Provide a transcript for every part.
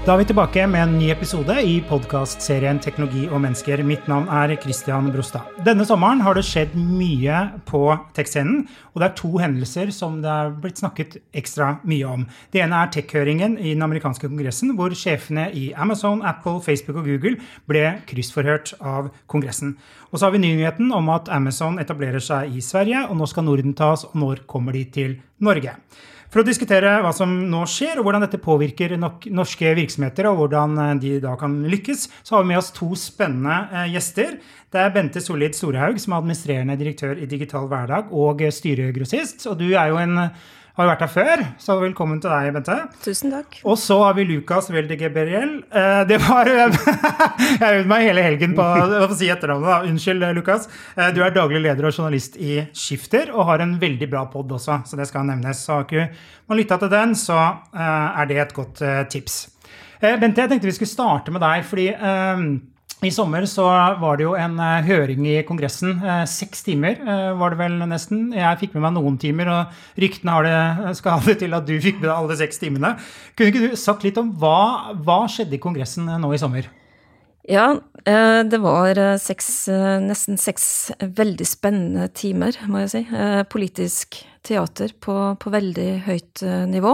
Da er vi tilbake med en ny episode i podkastserien Teknologi og mennesker. Mitt navn er Christian Brostad. Denne sommeren har det skjedd mye på tech-scenen, og det er to hendelser som det er blitt snakket ekstra mye om. Det ene er tech-høringen i den amerikanske kongressen, hvor sjefene i Amazon, Apple, Facebook og Google ble kryssforhørt av kongressen. Og så har vi nyheten om at Amazon etablerer seg i Sverige, og nå skal Norden tas, og når kommer de til Norge? For å diskutere hva som nå skjer, og hvordan dette påvirker norske virksomheter, og hvordan eh, de da kan lykkes, så har vi med oss to spennende eh, gjester. Det er Bente Solid Storehaug, som er administrerende direktør i Digital Hverdag og styregrossist. Og du er jo en har jo vært her før, så velkommen til deg, Bente. Tusen takk. Og så har vi Lukas Veldegeberiel. Eh, det var Jeg har øvd meg hele helgen på å si etternavnet, da. Unnskyld, Lukas. Eh, du er daglig leder og journalist i Skifter og har en veldig bra pod også, så det skal nevnes. Så har ikke man lytta til den, så eh, er det et godt tips. Bente, jeg tenkte vi skulle starte med deg, fordi i sommer så var det jo en uh, høring i Kongressen. Uh, seks timer uh, var det vel nesten. Jeg fikk med meg noen timer, og ryktene har det, skal ha det til at du fikk med deg alle seks timene. Kunne ikke du sagt litt om hva, hva skjedde i Kongressen nå i sommer? Ja, det var seks, nesten seks veldig spennende timer, må jeg si. Politisk teater på, på veldig høyt nivå.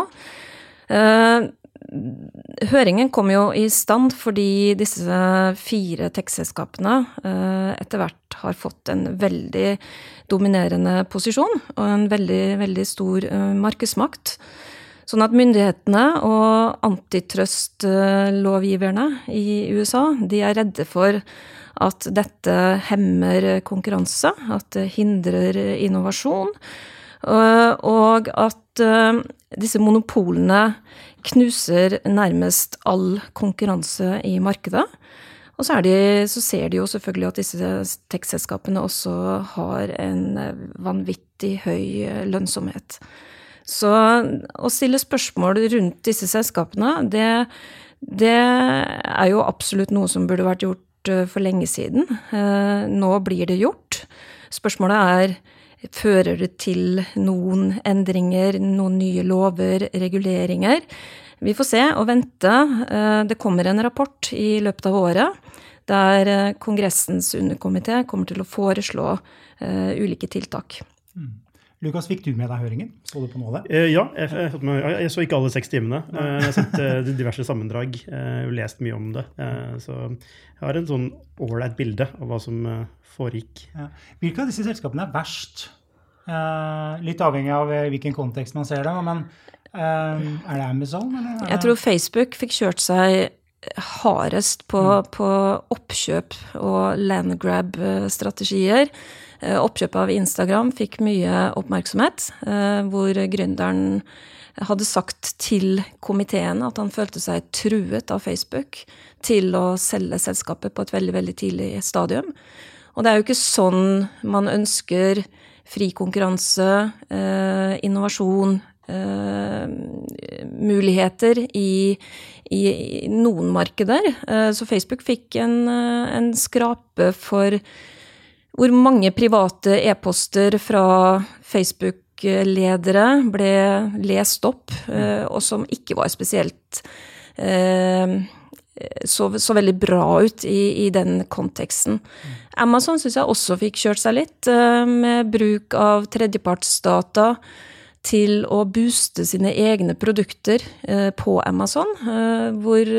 Høringen kom jo i stand fordi disse fire tekstselskapene eh, etter hvert har fått en veldig dominerende posisjon og en veldig, veldig stor eh, markedsmakt. Sånn at myndighetene og antitrust-lovgiverne i USA de er redde for at dette hemmer konkurranse, at det hindrer innovasjon, og at eh, disse monopolene knuser nærmest all konkurranse i markedet. Og så, de, så, ser de jo selvfølgelig at disse tekstselskapene også har en vanvittig høy lønnsomhet. Så å stille spørsmål rundt disse selskapene, det, det er jo absolutt noe som burde vært gjort eh, for lenge siden. Eh, nå blir det gjort. Spørsmålet er Fører det til noen endringer, noen nye lover, reguleringer? Vi får se og vente. Eh, det kommer en rapport i løpet av året der eh, Kongressens underkomité kommer til å foreslå uh, ulike tiltak. Mm. Lukas, fikk du med deg høringen? Så du på noe av det? Uh, ja, jeg, jeg, jeg, jeg, så ikke alle seks timene. Uh, jeg har sett diverse sammendrag og lest mye om det. så jeg har en sånn ålreit bilde av hva som foregikk. Ja. Hvilke av disse selskapene er verst? litt avhengig av hvilken kontekst man ser det. men er det Amazon, eller? Jeg tror Facebook fikk kjørt seg hardest på, mm. på oppkjøp og landgrab-strategier. Eh, oppkjøpet av Instagram fikk mye oppmerksomhet, eh, hvor gründeren hadde sagt til komiteen at han følte seg truet av Facebook til å selge selskapet på et veldig, veldig tidlig stadium. Og det er jo ikke sånn man ønsker fri konkurranse, eh, innovasjon, muligheter i, i, i, noen markeder. Uh, så Facebook fikk en, uh, en, skrape for hvor mange private e-poster fra Facebook-ledere ble lest opp, og som ikke var spesielt så, så, veldig bra ut i, i den konteksten. Amazon syns jeg også fikk kjørt seg litt, med bruk av tredjepartsdata til å booste sine egne produkter eh, på Amazon, eh, hvor,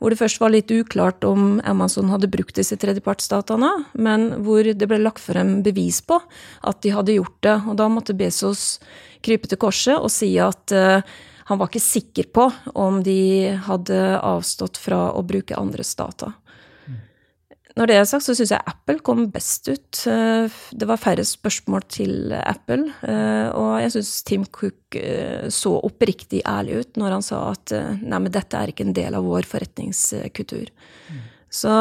hvor, det først var litt uklart om Amazon hadde brukt disse tredjepartsdataene, men hvor det ble lagt frem bevis på at de hadde gjort det. Og da måtte Bezos krype til korset og si at eh, han var ikke sikker på om de hadde avstått fra å bruke andres data. Når det er sagt, så syns jeg Apple kom best ut. Eh, det var færre spørsmål til Apple. Eh, og jeg syns Tim Cook eh, så oppriktig ærlig ut når han sa at nei, men dette er ikke en del av vår forretningskultur. Mm. Så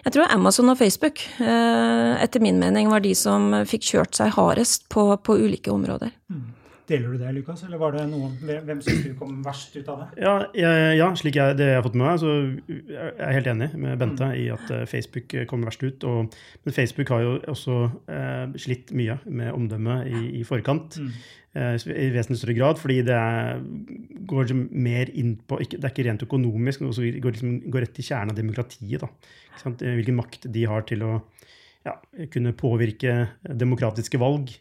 jeg tror Amazon og Facebook, etter min mening, var de som fikk kjørt seg hardest på, på ulike områder. Mm. Deler du det, Lukas, eller var det noen Hvem syns du kom verst ut av det? Ja, jeg, ja slik jeg, det jeg har fått med meg, så jeg er helt enig med Bente mm. i at uh, Facebook kommer verst ut. Og, men Facebook har jo også eh, slitt mye med omdømmet i, i forkant. Mm. Uh, I vesentlig større grad, fordi det er, går liksom mer inn på ikke, Det er ikke rent økonomisk, men også går, liksom, går rett til kjernen av demokratiet. Da, Hvilken makt de har til å ja, kunne påvirke demokratiske valg.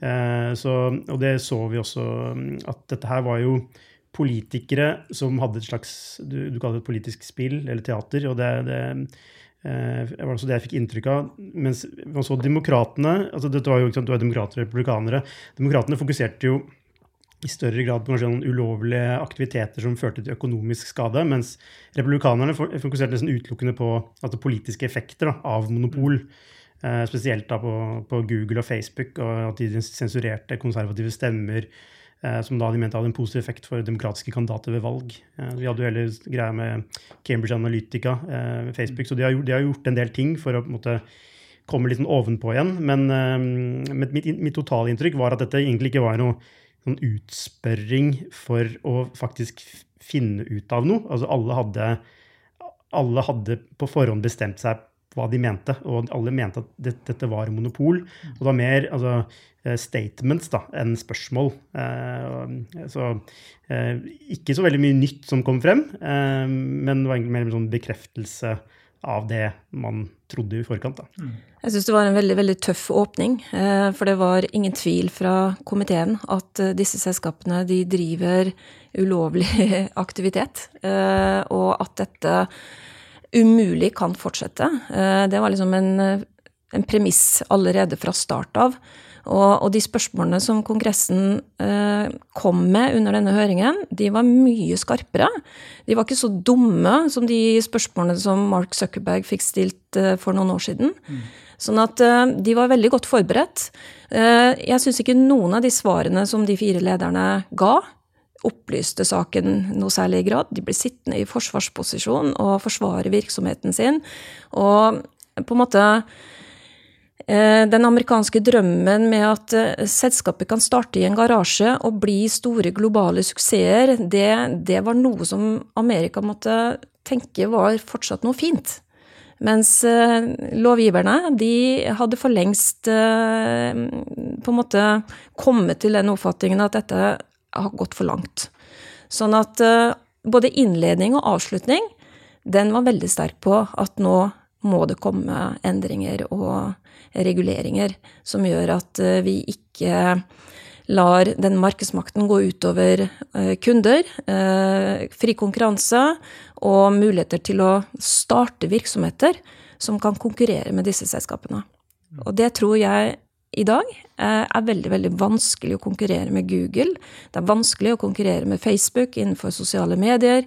Eh, så, og det så vi også, mm, at dette her var jo politikere som hadde et slags Du, du kaller det et politisk spill eller teater. og det, det det var også det jeg fikk inntrykk av. Mens man så demokratene altså dette var jo ikke sant, Du er demokrater og republikanere. Demokratene fokuserte jo i større grad på kanskje noen ulovlige aktiviteter som førte til økonomisk skade, mens republikanerne fokuserte nesten utelukkende på altså, politiske effekter da, av monopol. Eh, spesielt da på, på, Google og Facebook, og at de sensurerte konservative stemmer. Eh, som da de mente hadde en positiv effekt for demokratiske kandidater ved valg. Eh, vi hadde jo hele greia med Cambridge Analytica, Facebook, så de har, gjort, de har, gjort, en del ting for å på en måte, komme litt sånn ovenpå igjen. Men mitt, mitt totale inntrykk var at dette egentlig ikke var noe sånn utspørring for å faktisk finne ut av noe. Altså alle hadde, alle hadde på forhånd bestemt seg hva de mente, og alle mente at det, dette var monopol. Og det var mer altså, eh, statements da, enn spørsmål. Eh, så eh, ikke så veldig mye nytt som kom frem, eh, men det var egentlig mer en sånn bekreftelse av det man trodde i forkant. Da. Mm. Jeg syns det var en veldig veldig tøff åpning. Eh, for det var ingen tvil fra komiteen at eh, disse selskapene de driver ulovlig aktivitet, og at dette umulig kan fortsette. Eh, det var liksom en, en premiss allerede fra start av. Og, og, de spørsmålene som Kongressen eh, kom med under denne høringen, de var mye skarpere. De var ikke så dumme som de spørsmålene som Mark Zuckerberg fikk stilt eh, for noen år siden. Mm. Sånn at eh, de var veldig godt forberedt. Eh, jeg syns ikke noen av de svarene som de fire lederne ga, opplyste saken noe særlig grad. De ble sittende i forsvarsposisjon og forsvare virksomheten sin. Og på en måte eh, den amerikanske drømmen med at eh, selskapet kan starte i en garasje og bli store globale suksesser, det, det var noe som Amerika måtte tenke var fortsatt noe fint. Mens eh, lovgiverne de hadde for lengst på en måte kommet til den oppfatningen at dette har gått for langt. Sånn at uh, både innledning og avslutning, den var veldig sterk på at nå må det komme endringer og reguleringer som gjør at uh, vi ikke lar den markedsmakten gå utover uh, kunder, fri konkurranse og muligheter til å starte virksomheter som kan konkurrere med disse selskapene. Og det tror jeg i dag eh, er veldig veldig vanskelig å konkurrere med Google. Det er vanskelig å konkurrere med Facebook innenfor sosiale medier.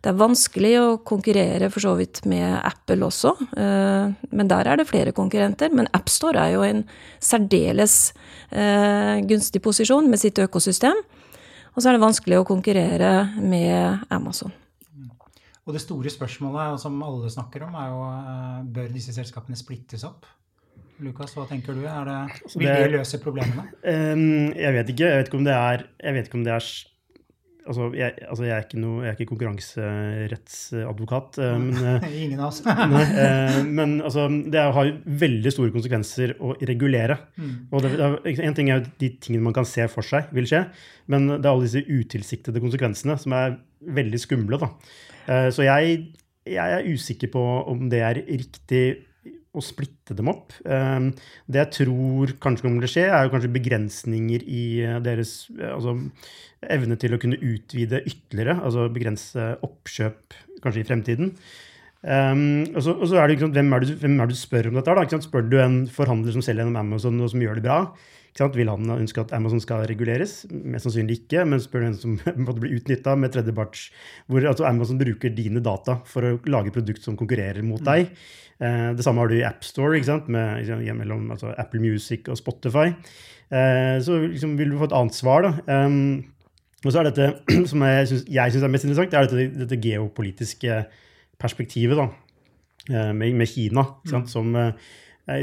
Det er vanskelig å konkurrere for så vidt med Apple også, eh, men der er det flere konkurrenter. Men AppStore er jo en særdeles eh, gunstig posisjon med sitt økosystem. Og så er det vanskelig å konkurrere med Amazon. Og det store spørsmålet som alle snakker om, er jo bør disse selskapene splittes opp? Lukas, hva tenker du? Er det, altså, vil det løse problemene? Um, jeg vet ikke. Jeg vet ikke om det er, jeg om det er Altså jeg, altså, jeg, er noe, jeg er ikke konkurranserettsadvokat. Eh, men, eh, Ingen av oss. nei, eh, men altså, det har jo veldig store konsekvenser å regulere. Mm. Og det, det er, en ting er jo de tingene man kan se for seg vil skje, men det er alle disse utilsiktede konsekvensene som er veldig skumle. Da. Så jeg, jeg er usikker på om det er riktig å splitte dem opp. Ehm, det jeg tror kanskje kommer til å skje, er jo kanskje begrensninger i eh, deres eh, altså, evne til å kunne utvide ytterligere, altså begrense oppkjøp kanskje i fremtiden. Um, og, så, og, så, er det sant, hvem, er du, hvem er du spør om dette? da? Spør du en forhandler som selger gjennom Amazon og som gjør det bra? Vil han ønske at Amazon skal reguleres? Mest sannsynlig ikke. Men spør den en som måtte bli utnytta med tredjeparts Hvor altså Amazon bruker dine data for å lage produkt som konkurrerer mot deg. Eh, det samme har du i AppStore, med, mellom altså Apple Music og Spotify. Eh, så liksom, vil du få et annet svar. da. Um, og så er dette, som jeg syns er mest interessant, det er dette, dette geopolitiske perspektivet da, eh, med, med Kina. Mm. Som, eh,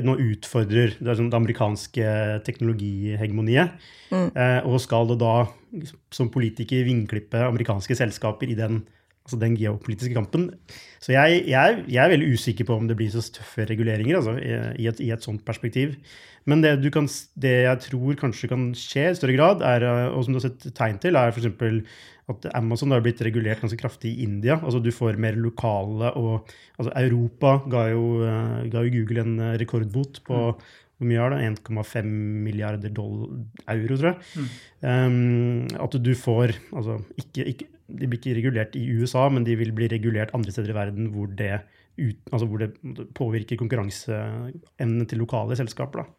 nå utfordrer det, sånn, det amerikanske teknologihegemoniet. Mm. Eh, og skal det da som politiker vingklippe amerikanske selskaper i den, altså den geopolitiske kampen. Så jeg, jeg, jeg, er veldig usikker på om det blir så tøffe reguleringer altså, i, et, i et sånt perspektiv. Men det, kan, det, jeg tror kanskje kan skje i større grad, er, eh, og som du har sett tegn til, er f.eks. at Amazon har blitt regulert ganske kraftig i India. Altså Du får mer lokale og altså Europa ga jo, eh, ga jo Google en eh, rekordbot på mm. Hvor mye er det? 1,5 milliarder euro, tror jeg. Mm. Um, at du får altså ikke, ikke, De blir ikke regulert i USA, men de vil bli regulert andre steder i verden hvor det, ut, altså hvor det påvirker konkurranseevnen til lokale selskaper. da.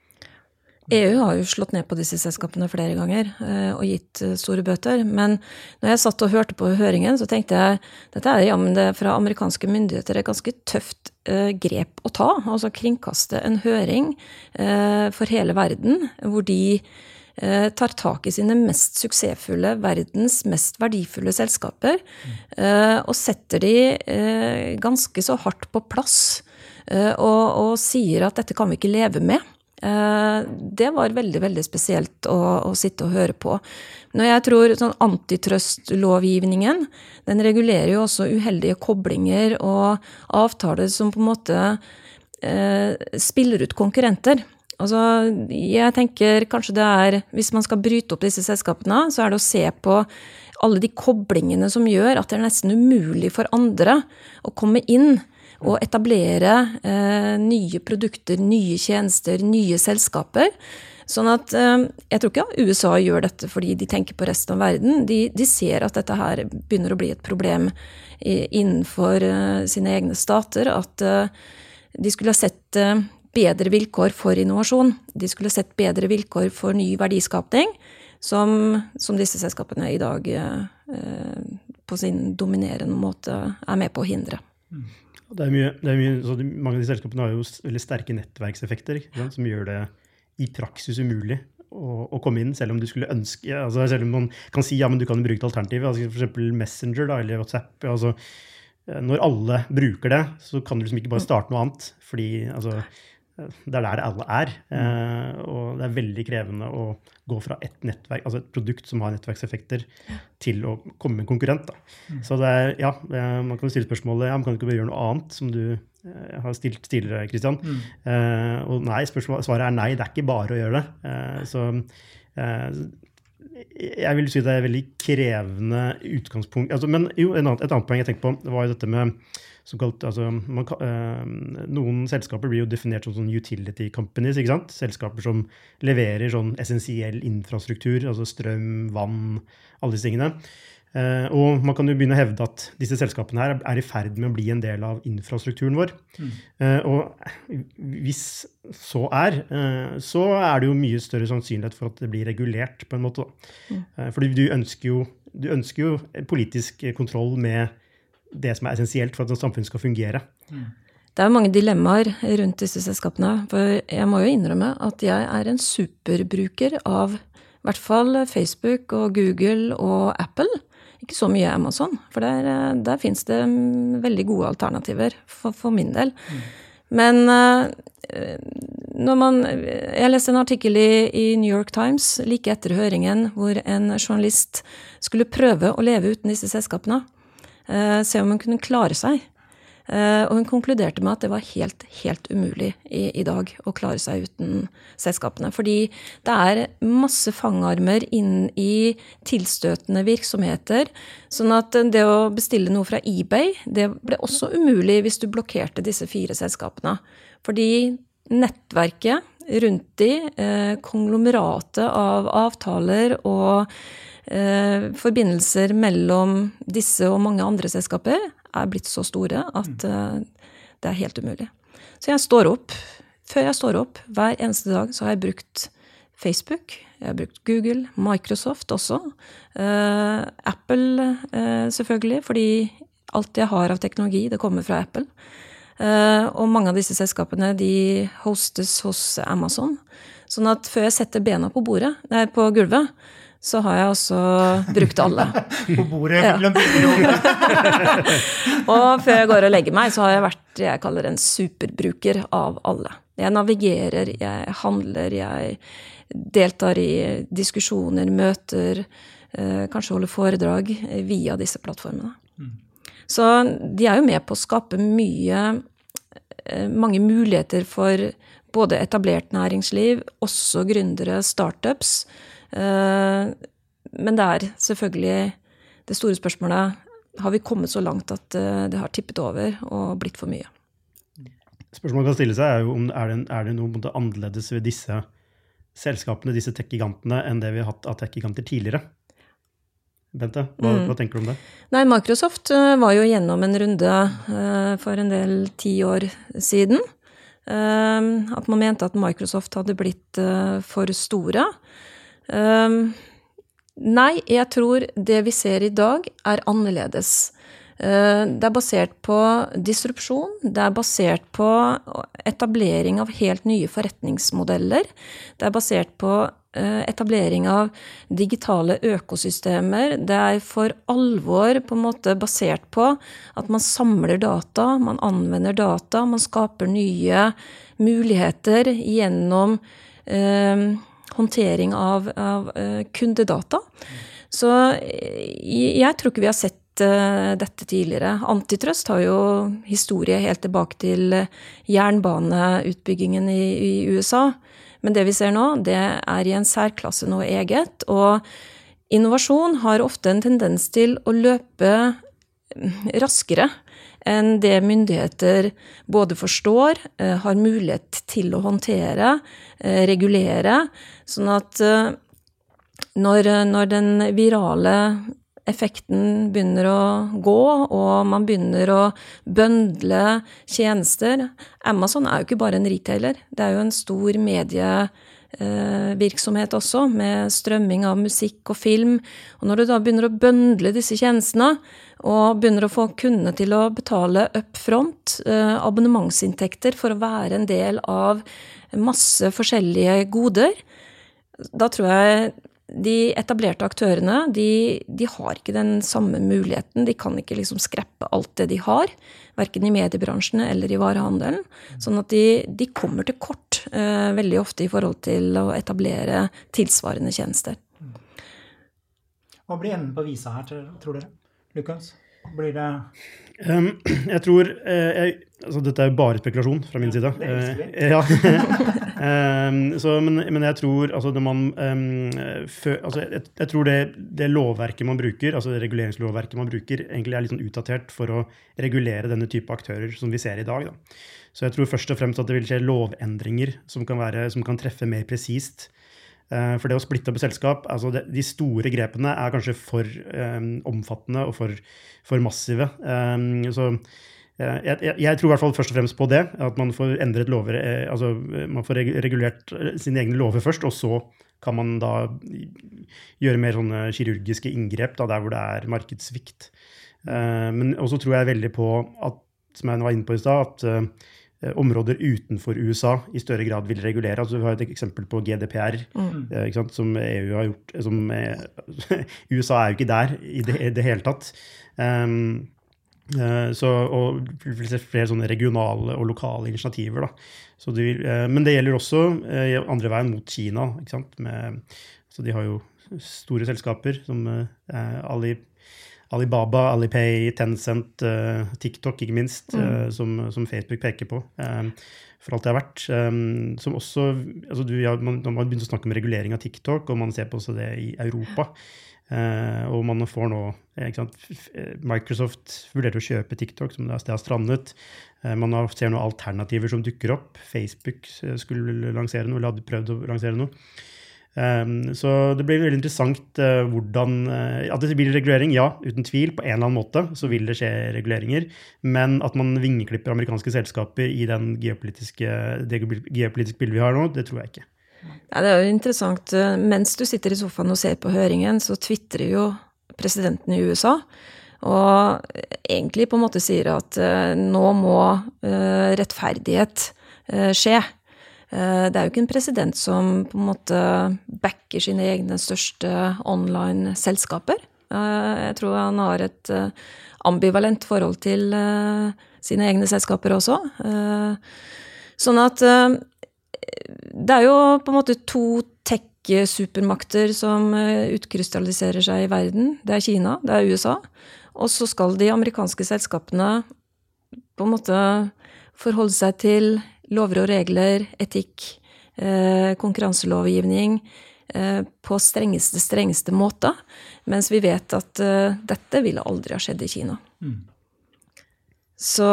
EU har jo slått ned på disse selskapene flere ganger eh, og gitt eh, store bøter. Men når jeg satt og hørte på høringen, så tenkte jeg dette er jammen det fra amerikanske myndigheter et ganske tøft eh, grep å ta. Altså kringkaste en høring for hele verden, hvor de tar tak i sine mest suksessfulle, verdens mest verdifulle selskaper, og setter de ganske så hardt på plass. Og, og sier at dette kan vi ikke leve med. Eh, det var veldig veldig spesielt å, å, sitte og høre på. Når jeg tror sånn Antitrust-lovgivningen den regulerer jo også uheldige koblinger og avtaler som på en måte eh, spiller ut konkurrenter. Altså, jeg tenker kanskje det er Hvis man skal bryte opp disse selskapene, så er det å se på alle de koblingene som gjør at det er nesten umulig for andre å komme inn å etablere eh, nye produkter, nye tjenester, nye selskaper. Sånn at eh, Jeg tror ikke USA gjør dette fordi de tenker på resten av verden. De, de ser at dette her begynner å bli et problem innenfor eh, sine egne stater. At de skulle ha sett bedre vilkår for innovasjon. De skulle ha sett bedre vilkår for ny verdiskapning, som, som disse selskapene i dag eh, på sin dominerende måte er med på å hindre. Mm. Det er mye, det er mye, mange av de selskapene har jo veldig sterke nettverkseffekter som gjør det i praksis umulig å, å, komme inn, selv om du skulle ønske altså Selv om man kan si ja, men du kan bruke et alternativ, altså f.eks. Messenger da, eller WhatsApp. altså Når alle bruker det, så kan du liksom ikke bare starte noe annet. fordi altså, det er der alle er. Eh, og det er veldig krevende å gå fra et nettverk, altså et produkt som har nettverkseffekter, til å komme med en konkurrent. Mm. Så det er, ja, man kan stille spørsmålet ja, man kan ikke bare gjøre noe annet, som du eh, har stilt tidligere, Kristian. Mm. Eh, og nei, svaret er nei, det er ikke bare å gjøre det. Eh, så eh, jeg vil si det er et veldig krevende utgangspunkt. Altså, men jo, annet, et annet poeng jeg tenkte på, var jo dette med Kalt, altså, man, øh, noen selskaper blir jo definert som sånn utility companies. ikke sant? Selskaper som leverer sånn essensiell infrastruktur, altså strøm, vann, alle disse tingene. Uh, og man kan jo begynne å hevde at disse selskapene her er i ferd med å bli en del av infrastrukturen vår. Mm. Uh, og hvis så er, uh, så er det jo mye større sannsynlighet for at det blir regulert, på en måte. Mm. fordi du ønsker, jo, du ønsker jo politisk kontroll med det som er essensielt for at et samfunn skal fungere. Det er mange dilemmaer rundt disse selskapene. For jeg må jo innrømme at jeg er en superbruker av i hvert fall Facebook og Google og Apple. Ikke så mye Amazon, for der, der fins det veldig gode alternativer for, for min del. Mm. Men eh, når man Jeg leste en artikkel i, i, New York Times like etter høringen hvor en journalist skulle prøve å leve uten disse selskapene. Eh, se om hun kunne klare seg. Eh, og hun konkluderte med at det var helt, helt umulig i, i, dag å klare seg uten selskapene. Fordi det er masse fangarmer inn i tilstøtende virksomheter. Sånn at det å bestille noe fra eBay, det ble også umulig hvis du blokkerte disse fire selskapene. Fordi nettverket rundt de, eh, konglomeratet av avtaler og eh, forbindelser mellom disse og mange andre selskaper er blitt så store at eh, det er helt umulig. Så jeg står opp. Før jeg står opp hver eneste dag, så har jeg brukt Facebook, jeg har brukt Google, Microsoft også. Eh, Apple eh, selvfølgelig, fordi alt jeg har av teknologi, det kommer fra Apple. Eh, og mange av disse selskapene de hostes hos Amazon. Sånn at før jeg setter bena på bordet, nei, på gulvet, så har jeg også brukt alle. På bordet ja. Og før jeg går og legger meg, så har jeg vært jeg kaller en superbruker av alle. Jeg navigerer, jeg handler, jeg deltar i diskusjoner, møter, eh, kanskje holder foredrag via disse plattformene. Mm. Så de er jo med på å skape mye eh, mange muligheter for både etablert næringsliv, også gründere, startups. Eh, men det er selvfølgelig det store spørsmålet har vi kommet så langt at det har tippet over og blitt for mye. Spørsmålet man kan stille seg er jo om er det, er det noe annerledes ved disse selskapene, disse tech-gigantene, enn det vi har hatt av tech-giganter tidligere. Bente, hva, mm. hva, tenker du om det? Nei, Microsoft uh, var jo gjennom en runde for en del tiår siden. At man mente at Microsoft hadde blitt for store. Nei, jeg tror det vi ser i dag, er annerledes. Eh, det er basert på disrupsjon. Det er basert på etablering av helt nye forretningsmodeller. Det er basert på eh, etablering av digitale økosystemer. Det er for alvor på en måte basert på at man samler data, man anvender data, man skaper nye muligheter gjennom eh, håndtering av, av eh, kundedata. Så jeg tror ikke vi har sett Eh, dette tidligere. Antitrust har jo historie helt tilbake til jernbaneutbyggingen i, i USA. Men det vi ser nå, det er i en særklasse noe eget. Og innovasjon har ofte en tendens til å løpe raskere enn det myndigheter både forstår, eh, har mulighet til å håndtere, eh, regulere. Sånn at når, når den virale effekten begynner å gå, og man begynner å bøndle tjenester. Amazon er jo ikke bare en retailer, det er jo en stor medievirksomhet også, med strømming av musikk og film. Og når du da begynner å bøndle disse tjenestene, og begynner å få kundene til å betale up front, eh, abonnementsinntekter, for å være en del av masse forskjellige goder, da tror jeg de etablerte aktørene de, de, har ikke den samme muligheten. De kan ikke liksom skreppe alt det de har, verken i mediebransjene eller i varehandelen. Sånn at de, de kommer til kort eh, veldig ofte i forhold til å etablere tilsvarende tjenester. Hva blir enden på visa her, tror dere? Lukas? Blir det Jeg tror uh, jeg, altså Dette er jo bare spekulasjon fra min side. Uh, ja. så, men, men, jeg tror altså, man, før, altså, jeg, jeg, tror det, det, lovverket man bruker, altså det reguleringslovverket man bruker, egentlig er litt sånn utdatert for å regulere denne type aktører som vi ser i dag. Da. Så jeg tror først og fremst at det vil skje lovendringer som kan, være, som kan treffe mer presist Eh, for det å splitte opp et selskap, altså de store grepene er kanskje for um, omfattende og for, for massive. Um, så jeg, jeg, jeg, tror i hvert fall først og fremst på det. At man får endret lover, altså man får regulert sine egne lover først, og så kan man da gjøre mer sånne kirurgiske inngrep da, der hvor det er markedssvikt. Men også tror jeg veldig på at, som jeg var inne på i stad, at Eh, områder utenfor USA i større grad vil regulere. Altså, vi har et eksempel på GDPR, mm. Eh, som EU har gjort som, USA er jo ikke der i det, i det hele tatt. Um, så, og flere sånne regionale og lokale initiativer. Da. Det vil, men det gjelder også andre veien mot Kina. Med, så de har jo store selskaper som Ali Alibaba, Alipay, Tencent, uh, TikTok ikke minst, mm. uh, som, som, Facebook peker på. For alt det har vært. Som også, altså du, ja, man, man har begynt å snakke om regulering av TikTok, og man ser på også det i Europa. Uh, og man får nå Microsoft vurderer å kjøpe TikTok, som det har strandet. man har, ser nå alternativer som dukker opp. Facebook skulle lansere noe, eller hadde prøvd å lansere noe. Um, så det blir veldig interessant uh, hvordan uh, At det blir regulering, ja, uten tvil. På en eller annen måte så vil det skje reguleringer. Men at man vingeklipper amerikanske selskaper i den geopolitiske, det geopolitiske bildet vi har nå, det tror jeg ikke. Ja, det er jo interessant. Mens du sitter i sofaen og ser på høringen, så tvitrer jo presidenten i USA. Og egentlig på en måte sier at nå må rettferdighet skje. Eh, det er jo ikke en president som på en måte backer sine egne største online-selskaper. Eh, jeg tror han har et eh, ambivalent forhold til sine egne selskaper også. Sånn at det er jo på en måte to tech-supermakter som utkrystalliserer seg i verden. Det er Kina, det er USA. Og så skal de amerikanske selskapene på en måte forholde seg til lover og regler, etikk, eh, konkurranselovgivning eh, på strengeste, strengeste måte. Mens vi vet at eh, dette ville aldri ha skjedd i Kina. Mm. Så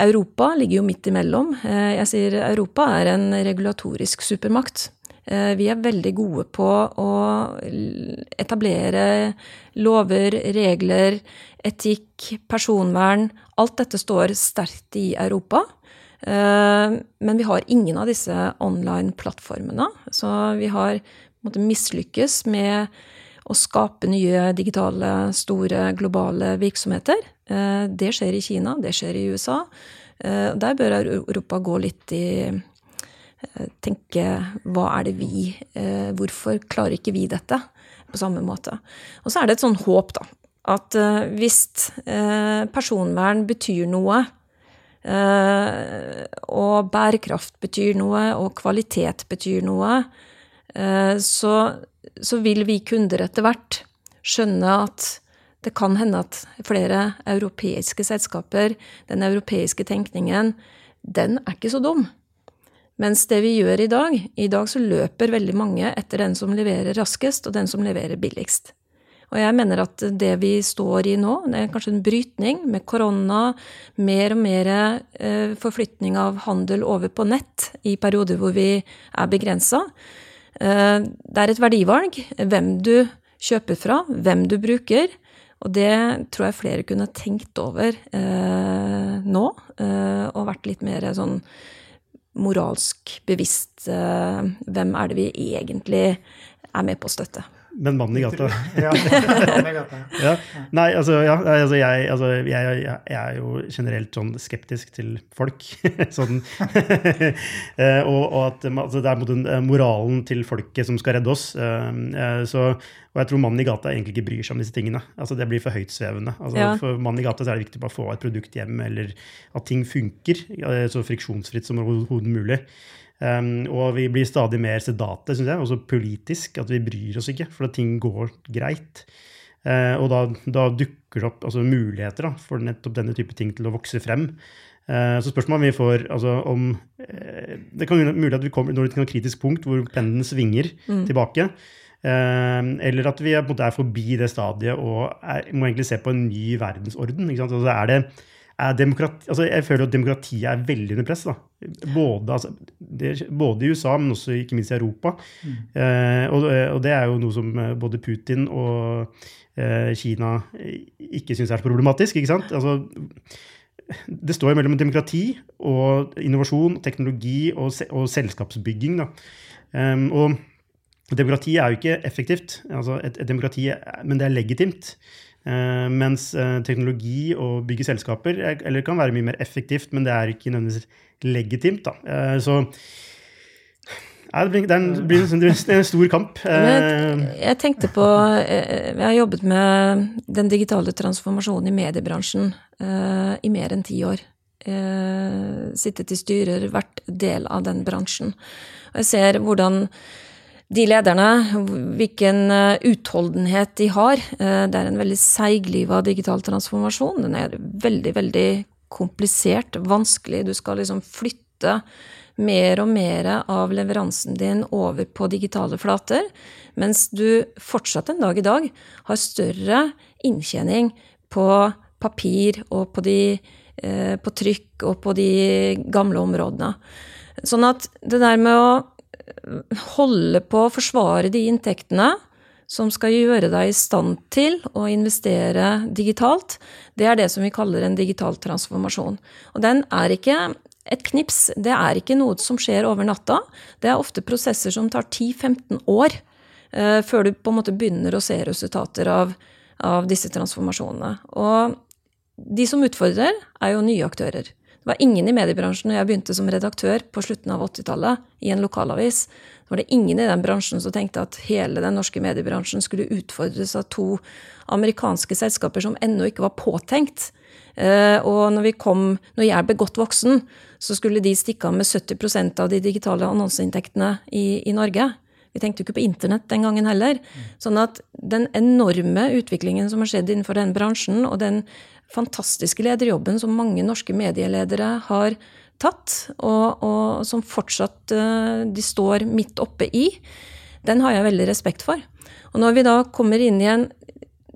Europa ligger jo midt imellom. Jeg sier Europa er en regulatorisk supermakt. Vi er veldig gode på å etablere lover, regler, etikk, personvern. Alt dette står sterkt i Europa. Eh, men vi har ingen av disse online-plattformene. Så vi har måte, mislykkes med å skape nye digitale, store, globale virksomheter. Eh, det skjer i Kina, det skjer i USA. Eh, der bør Europa gå litt i Tenke hva er det vi Hvorfor klarer ikke vi dette på samme måte? Og så er det et sånn håp, da at hvis personvern betyr noe, og bærekraft betyr noe, og kvalitet betyr noe, så, så, vil vi kunder etter hvert skjønne at det kan hende at flere europeiske selskaper, den europeiske tenkningen, den er ikke så dum. Mens det vi gjør i dag, i dag så løper veldig mange etter den som leverer raskest, og den som leverer billigst. Og jeg mener at det vi står i nå, det er kanskje en brytning med korona, mer og mer eh, forflytning av handel over på nett i perioder hvor vi er begrensa. Eh, det er et verdivalg hvem du kjøper fra, hvem du bruker. Og det tror jeg flere kunne tenkt over eh, nå, eh, og vært litt mer sånn moralsk bevisst. Eh, hvem er det vi egentlig er med på å støtte? Men mannen i gata. ja, ja. Nei, altså, ja, altså, jeg, altså jeg, jeg, jeg, er jo generelt sånn skeptisk til folk. sånn. Eh, og, og, at altså, det er mot den moralen til folket som skal redde oss. Eh, så, og jeg tror mannen i gata egentlig ikke bryr seg om disse tingene. Altså, det blir for høytsvevende. Altså, For mannen i gata så er det viktig bare å få et produkt hjem, eller at ting funker så friksjonsfritt som overhodet mulig. Um, og vi blir stadig mer sedate, syns jeg, også politisk. At vi bryr oss ikke, for at ting går greit. Uh, og da, da, dukker det opp altså, muligheter da, for nettopp denne type ting til å vokse frem. Uh, så spørsmålet vi får altså, om uh, Det kan være mulig at vi kommer når til et kritisk punkt hvor pendelen svinger mm. tilbake. eller at vi er, er, forbi det stadiet og er, må egentlig se på en ny verdensorden. Altså, er det altså jeg føler at demokratiet er veldig under press. Både, altså, det, både, i USA, men også ikke minst i Europa. Mm. Eh, og, og, det er jo noe som eh, både Putin og eh, Kina ikke syns er så problematisk. ikke sant? Altså, det står mellom demokrati og innovasjon, teknologi og, og selskapsbygging. Um, og demokrati er jo ikke effektivt, altså et, et demokrati, men det er legitimt. Uh, mens uh, teknologi og bygge selskaper eller kan være mye mer effektivt, men det er ikke nødvendigvis legitimt. Da. Uh, så ja, det, blir, en, det, blir en, stor kamp. jeg tenkte på Jeg har jobbet med den digitale transformasjonen i mediebransjen i mer enn ti år. sittet i styrer, vært del av den bransjen. Og jeg ser hvordan de lederne, hvilken eh, utholdenhet de har. Eh, det er en veldig seigliva digital transformasjon. Den er veldig, veldig komplisert, vanskelig. Du skal liksom flytte mer og mer av leveransen din over på digitale flater, mens du fortsatt en dag i dag har større inntjening på papir og på, de, eh, på trykk og på de gamle områdene. Sånn at det der med å holde på å forsvare de inntektene som skal gjøre deg i stand til å investere digitalt, det er det som vi kaller en digital transformasjon. Og den er ikke et knips, det er ikke noe som skjer over natta. Det er ofte prosesser som tar 10-15 år eh, før du på en måte begynner å se resultater av, av disse transformasjonene. Og de som utfordrer, er jo nye aktører. Det var ingen i mediebransjen når jeg begynte som redaktør på slutten av 80-tallet i en lokalavis. Det var det ingen i den bransjen som tenkte at hele den norske mediebransjen skulle utfordres av to amerikanske selskaper som ennå ikke var påtenkt. Eh, og når, vi kom, når jeg ble godt voksen, så skulle de stikke av med 70% av de digitale annonseinntektene i, i Norge. Vi tenkte jo ikke på internett den gangen heller. Sånn at den enorme utviklingen som har skjedd innenfor den bransjen, og den fantastiske lederjobben som mange norske medieledere har tatt, og, og som fortsatt uh, de står midt oppe i, den har jeg veldig respekt for. Og når vi da kommer inn i en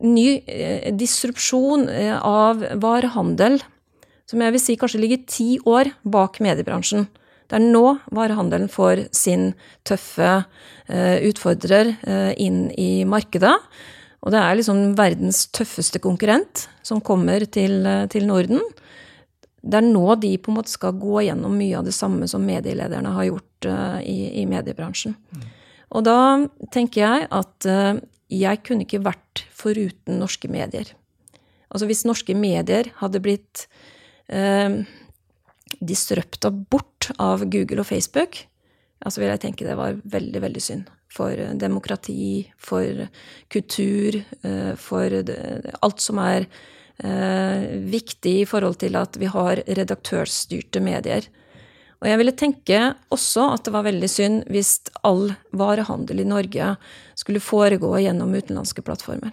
ny uh, disrupsjon uh, av varehandel, som jeg vil si kanskje ligger ti år bak mediebransjen, det er nå varehandelen får sin tøffe utfordrer inn i markedet. Og det er liksom verdens tøffeste konkurrent som kommer til, uh, til, Norden. Det er nå de på en måte skal gå gjennom mye av det samme som medielederne har gjort i, i, mediebransjen. Mm. Og da tenker jeg at jeg kunne ikke vært foruten norske medier. Altså hvis norske medier hadde blitt disrupta bort av Google og Facebook, så vil jeg tenke det var veldig, veldig synd. For demokrati, for kultur, eh, for alt som er eh, viktig i forhold til at vi har redaktørstyrte medier. Og jeg ville tenke også at det var veldig synd hvis all varehandel i Norge skulle foregå gjennom utenlandske plattformer.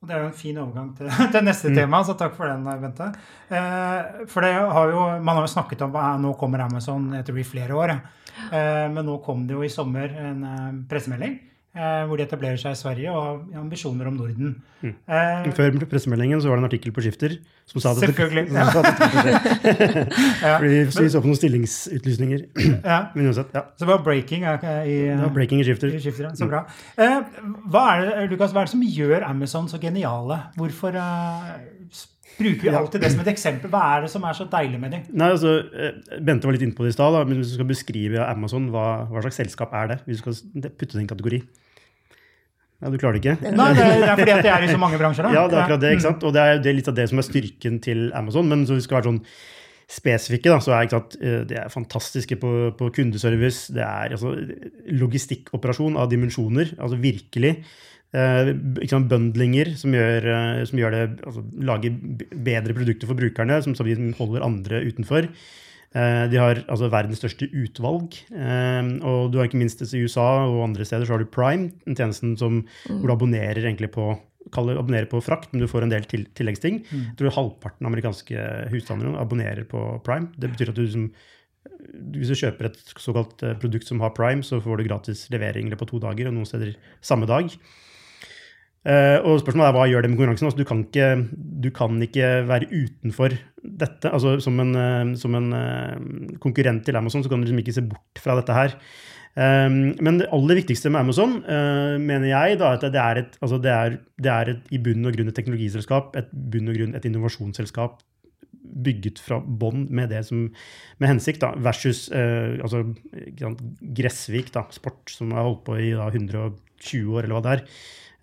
Og Det er jo en fin overgang til, til neste mm. tema, så takk for den, Bente. Eh, for det har jo, Man har jo snakket om at nå kommer Amazon etter flere år. Eh, men nå kom det jo i sommer en eh, pressemelding Eh, hvor de etablerer seg i Sverige og har ambisjoner om Norden. Mm. Eh, Før pressemeldingen så var det en artikkel på Skifter som sa det. Selvfølgelig. ja. Fordi vi så på noen stillingsutlysninger. ja. Men uansett, ja. Så det var breaking i, det var breaking i Skifter. I skifter så bra. Eh, hva, er det, Lukas, hva er det som gjør Amazon så geniale? Hvorfor uh, bruker vi alltid det som et eksempel. Hva er det som er så deilig med dem? Nei, altså, Bente var litt inne på det i stad. Men hvis du skal beskrive Amazon, hva, hva, slags selskap er det? Hvis du skal putte det i en kategori. Ja, Du klarer det ikke? Nei, det er fordi at det er i så mange bransjer. da. Ja, det er akkurat det. ikke sant? Og det er, det er litt av det som er styrken til Amazon. Men så vi skal være sånn spesifikke, da, så er sant, de det er fantastiske på, på kundeservice. Det er altså, logistikkoperasjon av dimensjoner. altså Virkelig. Eh, sant, bundlinger som gjør, eh, som gjør det altså, Lager bedre produkter for brukerne, som samtidig holder andre utenfor. Eh, de har altså verdens største utvalg. Eh, og du har ikke minst i USA og andre steder så har du Prime, en tjenesten som, mm. hvor du abonnerer egentlig på abonnerer på frakt, men du får en del til, tilleggsting. Mm. Jeg tror halvparten av amerikanske husstander abonnerer på Prime. Det betyr at du liksom, hvis du kjøper et såkalt produkt som har Prime, så får du gratis levering på to dager, og noen steder samme dag. Uh, og spørsmålet er hva gjør det med konkurransen? Altså, du, kan ikke, du, kan ikke, være utenfor dette. Altså, som en, uh, som en uh, konkurrent til Amazon så kan du liksom ikke se bort fra dette her. Um, men det aller viktigste med Amazon mener jeg da, at det er, et, altså det er, det er et, i bunn og grunn et teknologiselskap, et bunn og grunn et innovasjonsselskap bygget fra bånn med det som med hensikt, da, versus altså, Gressvik, da, sport, som har holdt på i da, 120 år, eller hva det er.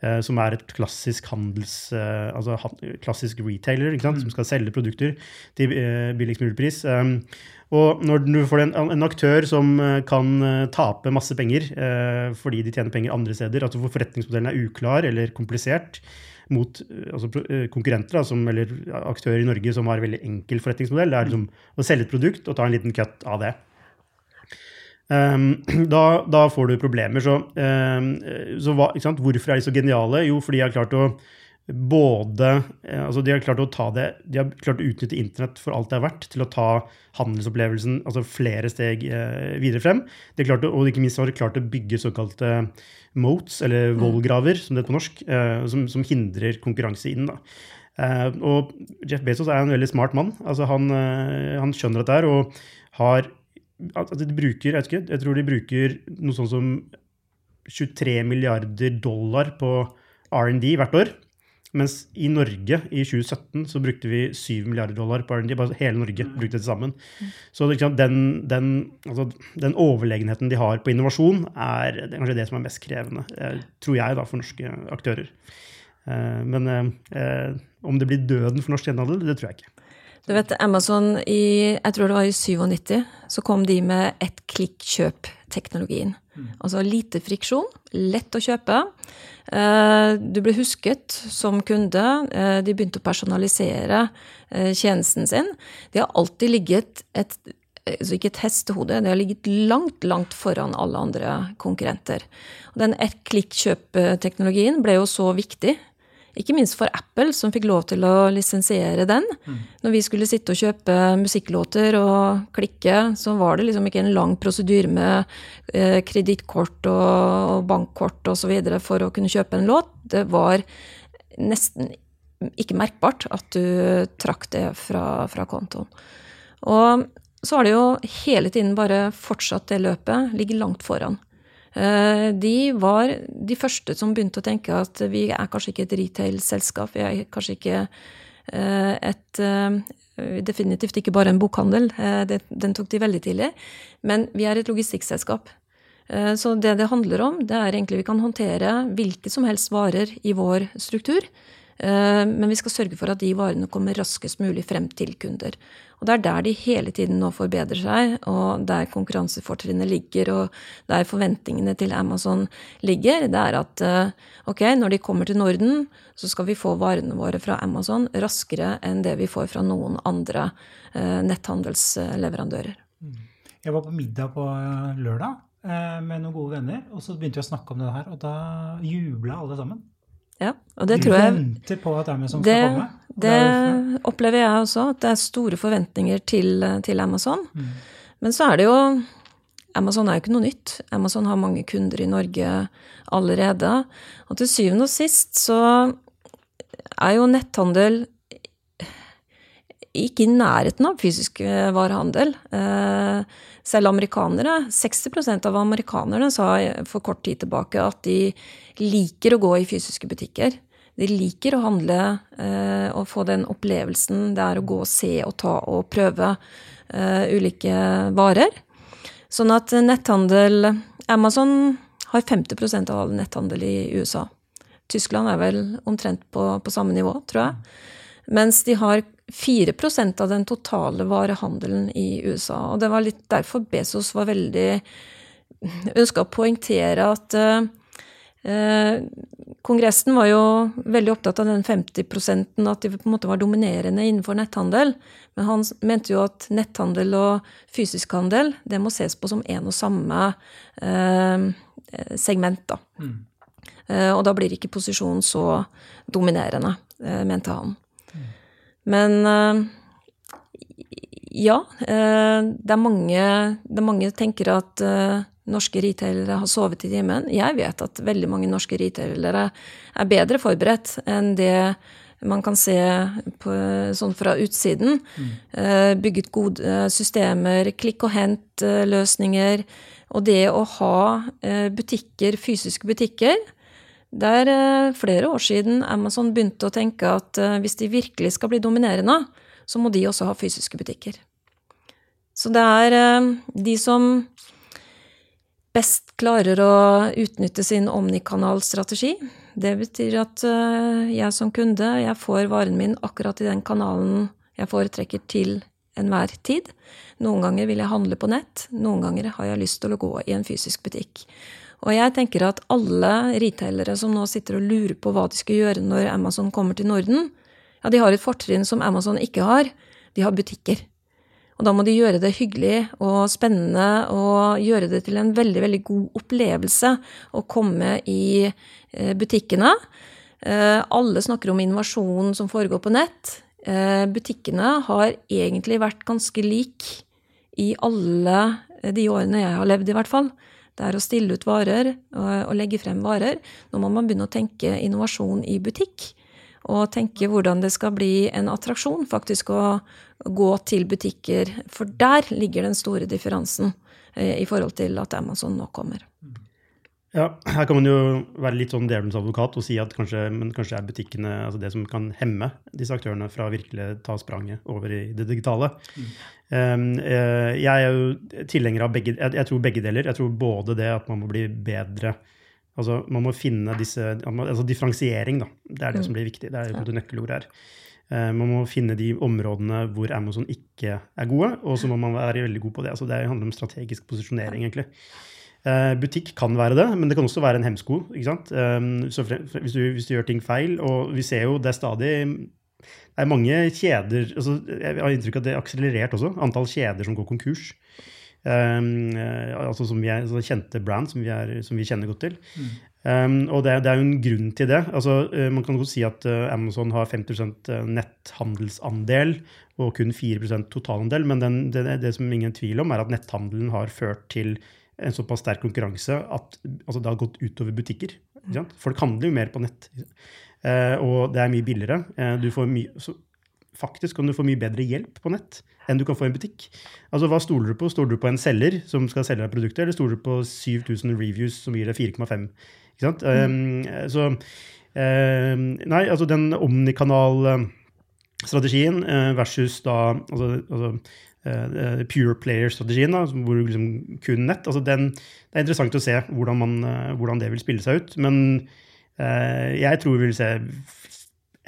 Eh, som er et klassisk handels, eh, altså klassisk retailer mm. som skal selge produkter til eh, billigst mulig pris. Um, og når du får en, en, aktør som kan tape masse penger fordi de tjener penger andre steder, altså forretningsmodellen er uklar eller komplisert mot altså konkurrenter, som, eller aktører i Norge som har en veldig enkel forretningsmodell, det er liksom å selge et produkt og ta en liten cut av det. Um, da, da, får du problemer. Så, um, så hva, hvorfor er de så geniale? Jo, fordi de har klart å både eh, altså De har klart å ta det, de har klart å utnytte internett for alt det er verdt, til å ta handelsopplevelsen altså flere steg eh, videre frem. De har klart å, og ikke minst har de klart å bygge såkalte moats, eller mm. vollgraver, som det heter på norsk, eh, som, som, hindrer konkurranse inn. da. Eh, og Jeff Bezos er en veldig smart mann. altså Han, eh, han skjønner dette her og har at de bruker, jeg, ikke, jeg tror de bruker noe sånn som 23 milliarder dollar på R&D hvert år. Mens i Norge i 2017 så brukte vi 7 milliarder dollar på R&D. bare Hele Norge mm. brukte det sammen. Så den, den, altså, den, overlegenheten de har på innovasjon, er, det er kanskje det som er mest krevende, eh, tror jeg, da, for norske aktører. Eh, men eh, om det blir døden for norsk gjenhandel, det tror jeg ikke. Du vet, Amazon i jeg tror det var i 97, så kom de med ett klikk kjøp-teknologien. Mm. Altså lite friksjon, lett å kjøpe. Eh, du ble husket som kunde. Eh, de begynte å personalisere eh, tjenesten sin. De har alltid ligget et altså ikke et hestehode, det har ligget langt, langt foran alle andre konkurrenter. Den ett-klikk-kjøp-teknologien ble jo så viktig ikke minst for Apple, som fikk lov til å lisensiere den. Mm. Når vi skulle sitte og kjøpe musikklåter og klikke, så var det liksom ikke en lang prosedyre med eh, kredittkort og, bankkort osv. for å kunne kjøpe en låt. Det var nesten ikke merkbart at du trakk det fra, fra kontoen. Og så har det jo hele tiden bare fortsatt det løpet, ligger langt foran. Eh, de var de første som begynte å tenke at vi er kanskje ikke et retail-selskap. Vi er kanskje ikke eh, et eh, Definitivt ikke bare en bokhandel, den tok de veldig tidlig. Men vi er et logistikkselskap. Så det det handler om, det er egentlig vi kan håndtere hvilke som helst varer i vår struktur. Men vi skal sørge for at de varene kommer raskest mulig frem til kunder. Og det er der de hele tiden nå forbedrer seg, og der konkurransefortrinnet ligger, og der forventningene til Amazon ligger. Det er at eh, ok, når de kommer til Norden, så skal vi få varene våre fra Amazon raskere enn det vi får fra noen andre eh, netthandelsleverandører. Mm. Jeg var på middag på eh, lørdag med noen gode venner, og så begynte vi å snakke om det her, og da jubla alle sammen. Ja, og det tror jeg venter på at Amazon det, skal komme. Det opplever jeg også, at det er store forventninger til, til Amazon. Mm. Men så er det jo Amazon er jo ikke noe nytt. Amazon har mange kunder i Norge allerede. Og til syvende og sist så er jo netthandel ikke i nærheten av fysisk varehandel. Eh, selv amerikanere, 60% av amerikanerne sa for kort tid tilbake at de liker å gå i fysiske butikker. De liker å handle eh, og få den opplevelsen det er å gå og se og ta og prøve eh, ulike varer. Sånn at netthandel Amazon har 50% av all netthandel i USA. Tyskland er vel omtrent på, på samme nivå, tror jeg. Mens de har 4% av den totale varehandelen i USA. Og det var litt derfor Bezos var veldig ønska å poengtere at eh, Kongressen var jo veldig opptatt av den 50 at de på en måte var dominerende innenfor netthandel. Men han mente jo at netthandel og fysisk handel det må ses på som en og samme eh, segment. da. Mm. Eh, og da blir ikke posisjonen så dominerende, eh, mente han. Men eh, ja, eh, det er mange, det er mange tenker at eh, norske retailere har sovet i timen. Jeg vet at veldig mange norske retailere er bedre forberedt enn det man kan se på, sånn fra utsiden. Mm. Bygget gode systemer, klikk og hent-løsninger. Og det å ha butikker, fysiske butikker, det er eh, flere år siden Amazon begynte å tenke at eh, hvis de virkelig skal bli dominerende, så må de også ha fysiske butikker. Så det er eh, de som best klarer å utnytte sin omnikanalstrategi. Det betyr at jeg som kunde, jeg får varen min akkurat i den kanalen jeg foretrekker til enhver tid. Noen ganger vil jeg handle på nett, noen ganger har jeg lyst til å gå i en fysisk butikk. Og jeg tenker at alle retailere som nå sitter og lurer på hva de skal gjøre når Amazon kommer til Norden, ja, de har et fortrinn som Amazon ikke har. De har butikker. Og da må de gjøre det hyggelig og spennende og gjøre det til en veldig, veldig god opplevelse å komme i eh, butikkene. Eh, alle snakker om innovasjon som foregår på nett. Eh, butikkene har egentlig vært ganske lik i alle de årene jeg har levd, i hvert fall. Det er å stille ut varer og, legge frem varer. Nå må man begynne å tenke innovasjon i butikk. Og tenke hvordan det skal bli en attraksjon faktisk å gå til butikker. For der ligger den store differansen eh, i forhold til at Amazon nå kommer. Ja, Her kan man jo være litt sånn djevelens advokat og si at kanskje, kanskje, er butikkene altså det som kan hemme disse aktørene fra å virkelig ta spranget over i det digitale. Mm. Um, jeg er jo tilhenger av begge jeg, jeg, tror begge deler. Jeg tror både det at man må bli bedre Altså man må finne disse altså Differensiering, da. det er det som blir viktig. Det er jo det nøkkelordet her. Uh, man må finne de områdene hvor Amazon ikke er gode, og så må man være veldig god på det. Altså det handler om strategisk posisjonering, egentlig. Uh, butikk kan være det, men det kan også være en hemsko. ikke sant? Så hvis du, hvis du gjør ting feil, og vi ser jo det er stadig det er mange kjeder altså Jeg har inntrykk av at det er akselerert også, antall kjeder som går konkurs. Um, altså som vi er, altså kjente brand som vi, er, som vi, kjenner godt til. Mm. Um, og det, det, er jo en grunn til det. Altså, uh, man kan godt si at uh, Amazon har 50% netthandelsandel og kun 4% totalandel, men den, det, det, som ingen tvil om, er at netthandelen har ført til en såpass sterk konkurranse at altså, det har gått utover butikker. Folk handler jo mer på nett. Uh, og det er mye billigere. du får mye, så, faktisk kan du få mye bedre hjelp på nett enn du kan få i en butikk. Altså, Hva stoler du på? Stoler du på en selger som skal selge deg produktet, eller stoler du på 7000 reviews som gir deg 4,5? Ikke sant? Mm. Um, så um, Nei, altså den omnikanal-strategien uh, versus da altså, altså uh, pure player-strategien, da, hvor liksom kun nett altså den, Det er interessant å se hvordan, man, uh, hvordan det vil spille seg ut. Men jeg tror vi vil se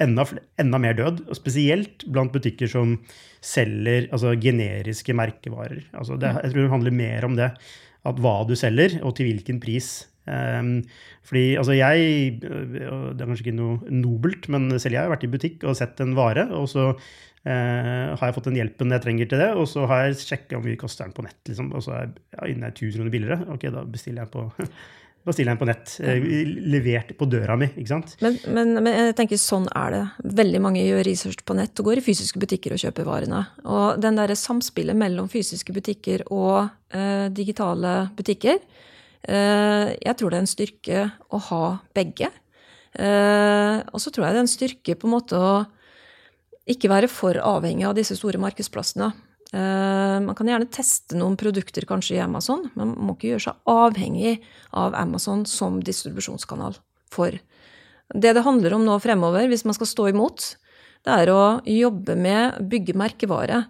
enda, enda, mer død. Og spesielt blant butikker som selger altså, generiske merkevarer. Altså, det, jeg tror det handler mer om det. At hva du selger, og til hvilken pris. Um, fordi altså jeg Det er kanskje ikke noe nobelt, men selv jeg har vært i butikk og sett en vare, og så uh, har jeg fått den hjelpen jeg trenger til det, og så har jeg sjekka hvor mye koster den på nett, liksom, og så er jeg inne 1000 kroner billigere. Ok, da bestiller jeg på bestiller den på nett. Eh, levert på døra mi. ikke sant? Men, men, men, jeg tenker sånn er det. Veldig mange gjør research på nett og går i fysiske butikker og kjøper varene. Og den derre samspillet mellom fysiske butikker og eh, digitale butikker, eh, jeg tror det er en styrke å ha begge. Eh, og så tror jeg det er en styrke på en måte å ikke være for avhengig av disse store markedsplassene. Eh, man kan gjerne teste noen produkter kanskje i Amazon, men man må ikke gjøre seg avhengig av Amazon som distribusjonskanal for. Det det handler om nå fremover, hvis man skal stå imot, det er å jobbe med bygge merkevare.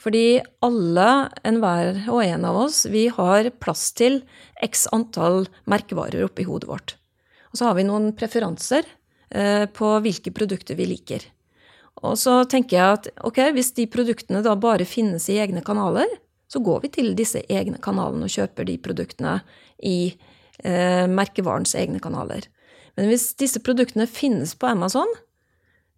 Fordi alle, enhver og en av oss, vi har plass til x antall merkevarer oppi hodet vårt. Og så har vi noen preferanser eh, på hvilke produkter vi liker. Og så tenker jeg at ok, hvis de produktene da bare finnes i egne kanaler, så går vi til disse egne kanalene og kjøper de produktene i eh, merkevarens egne kanaler. Men hvis disse produktene finnes på Amazon,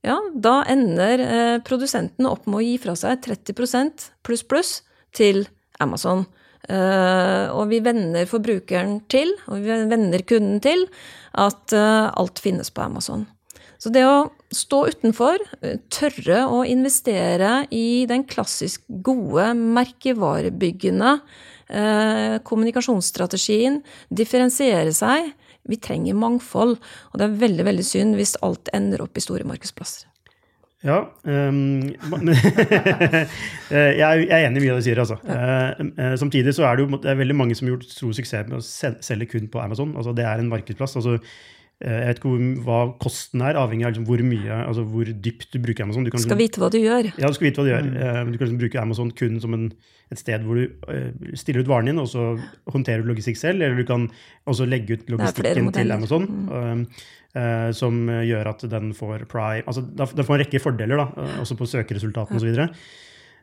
ja, da ender eh, produsenten opp med å gi fra seg 30% pluss pluss til Amazon. Eh, og vi vender forbrukeren til, og vi vender kunden til, at eh, alt finnes på Amazon. Så det å stå utenfor, eh, tørre å investere i den klassisk gode, merkevarebyggende eh, kommunikasjonsstrategien, differensiere seg Vi trenger mangfold, og det er veldig veldig synd hvis alt ender opp i store markedsplasser. Ja. Um, jeg er enig i mye av det du sier. Altså. Ja. Samtidig så er det jo det er veldig mange som har gjort stor suksess med å selge kun på Amazon. Altså, det er en markedsplass. Altså, jeg vet ikke hva kosten er, avhengig av liksom hvor mye, altså hvor dypt du bruker Amazon. Du kan, skal liksom, vite hva du gjør. Ja, du skal vite hva du gjør. Mm. Eh, du kan liksom bruke Amazon kun som en, et sted hvor du uh, stiller ut varen din, og så håndterer du logistikk selv. Eller du kan også legge ut logistikken til Amazon. Mm. Uh, som gjør at den får prime altså Den får en rekke fordeler, da, også på søkeresultatene osv.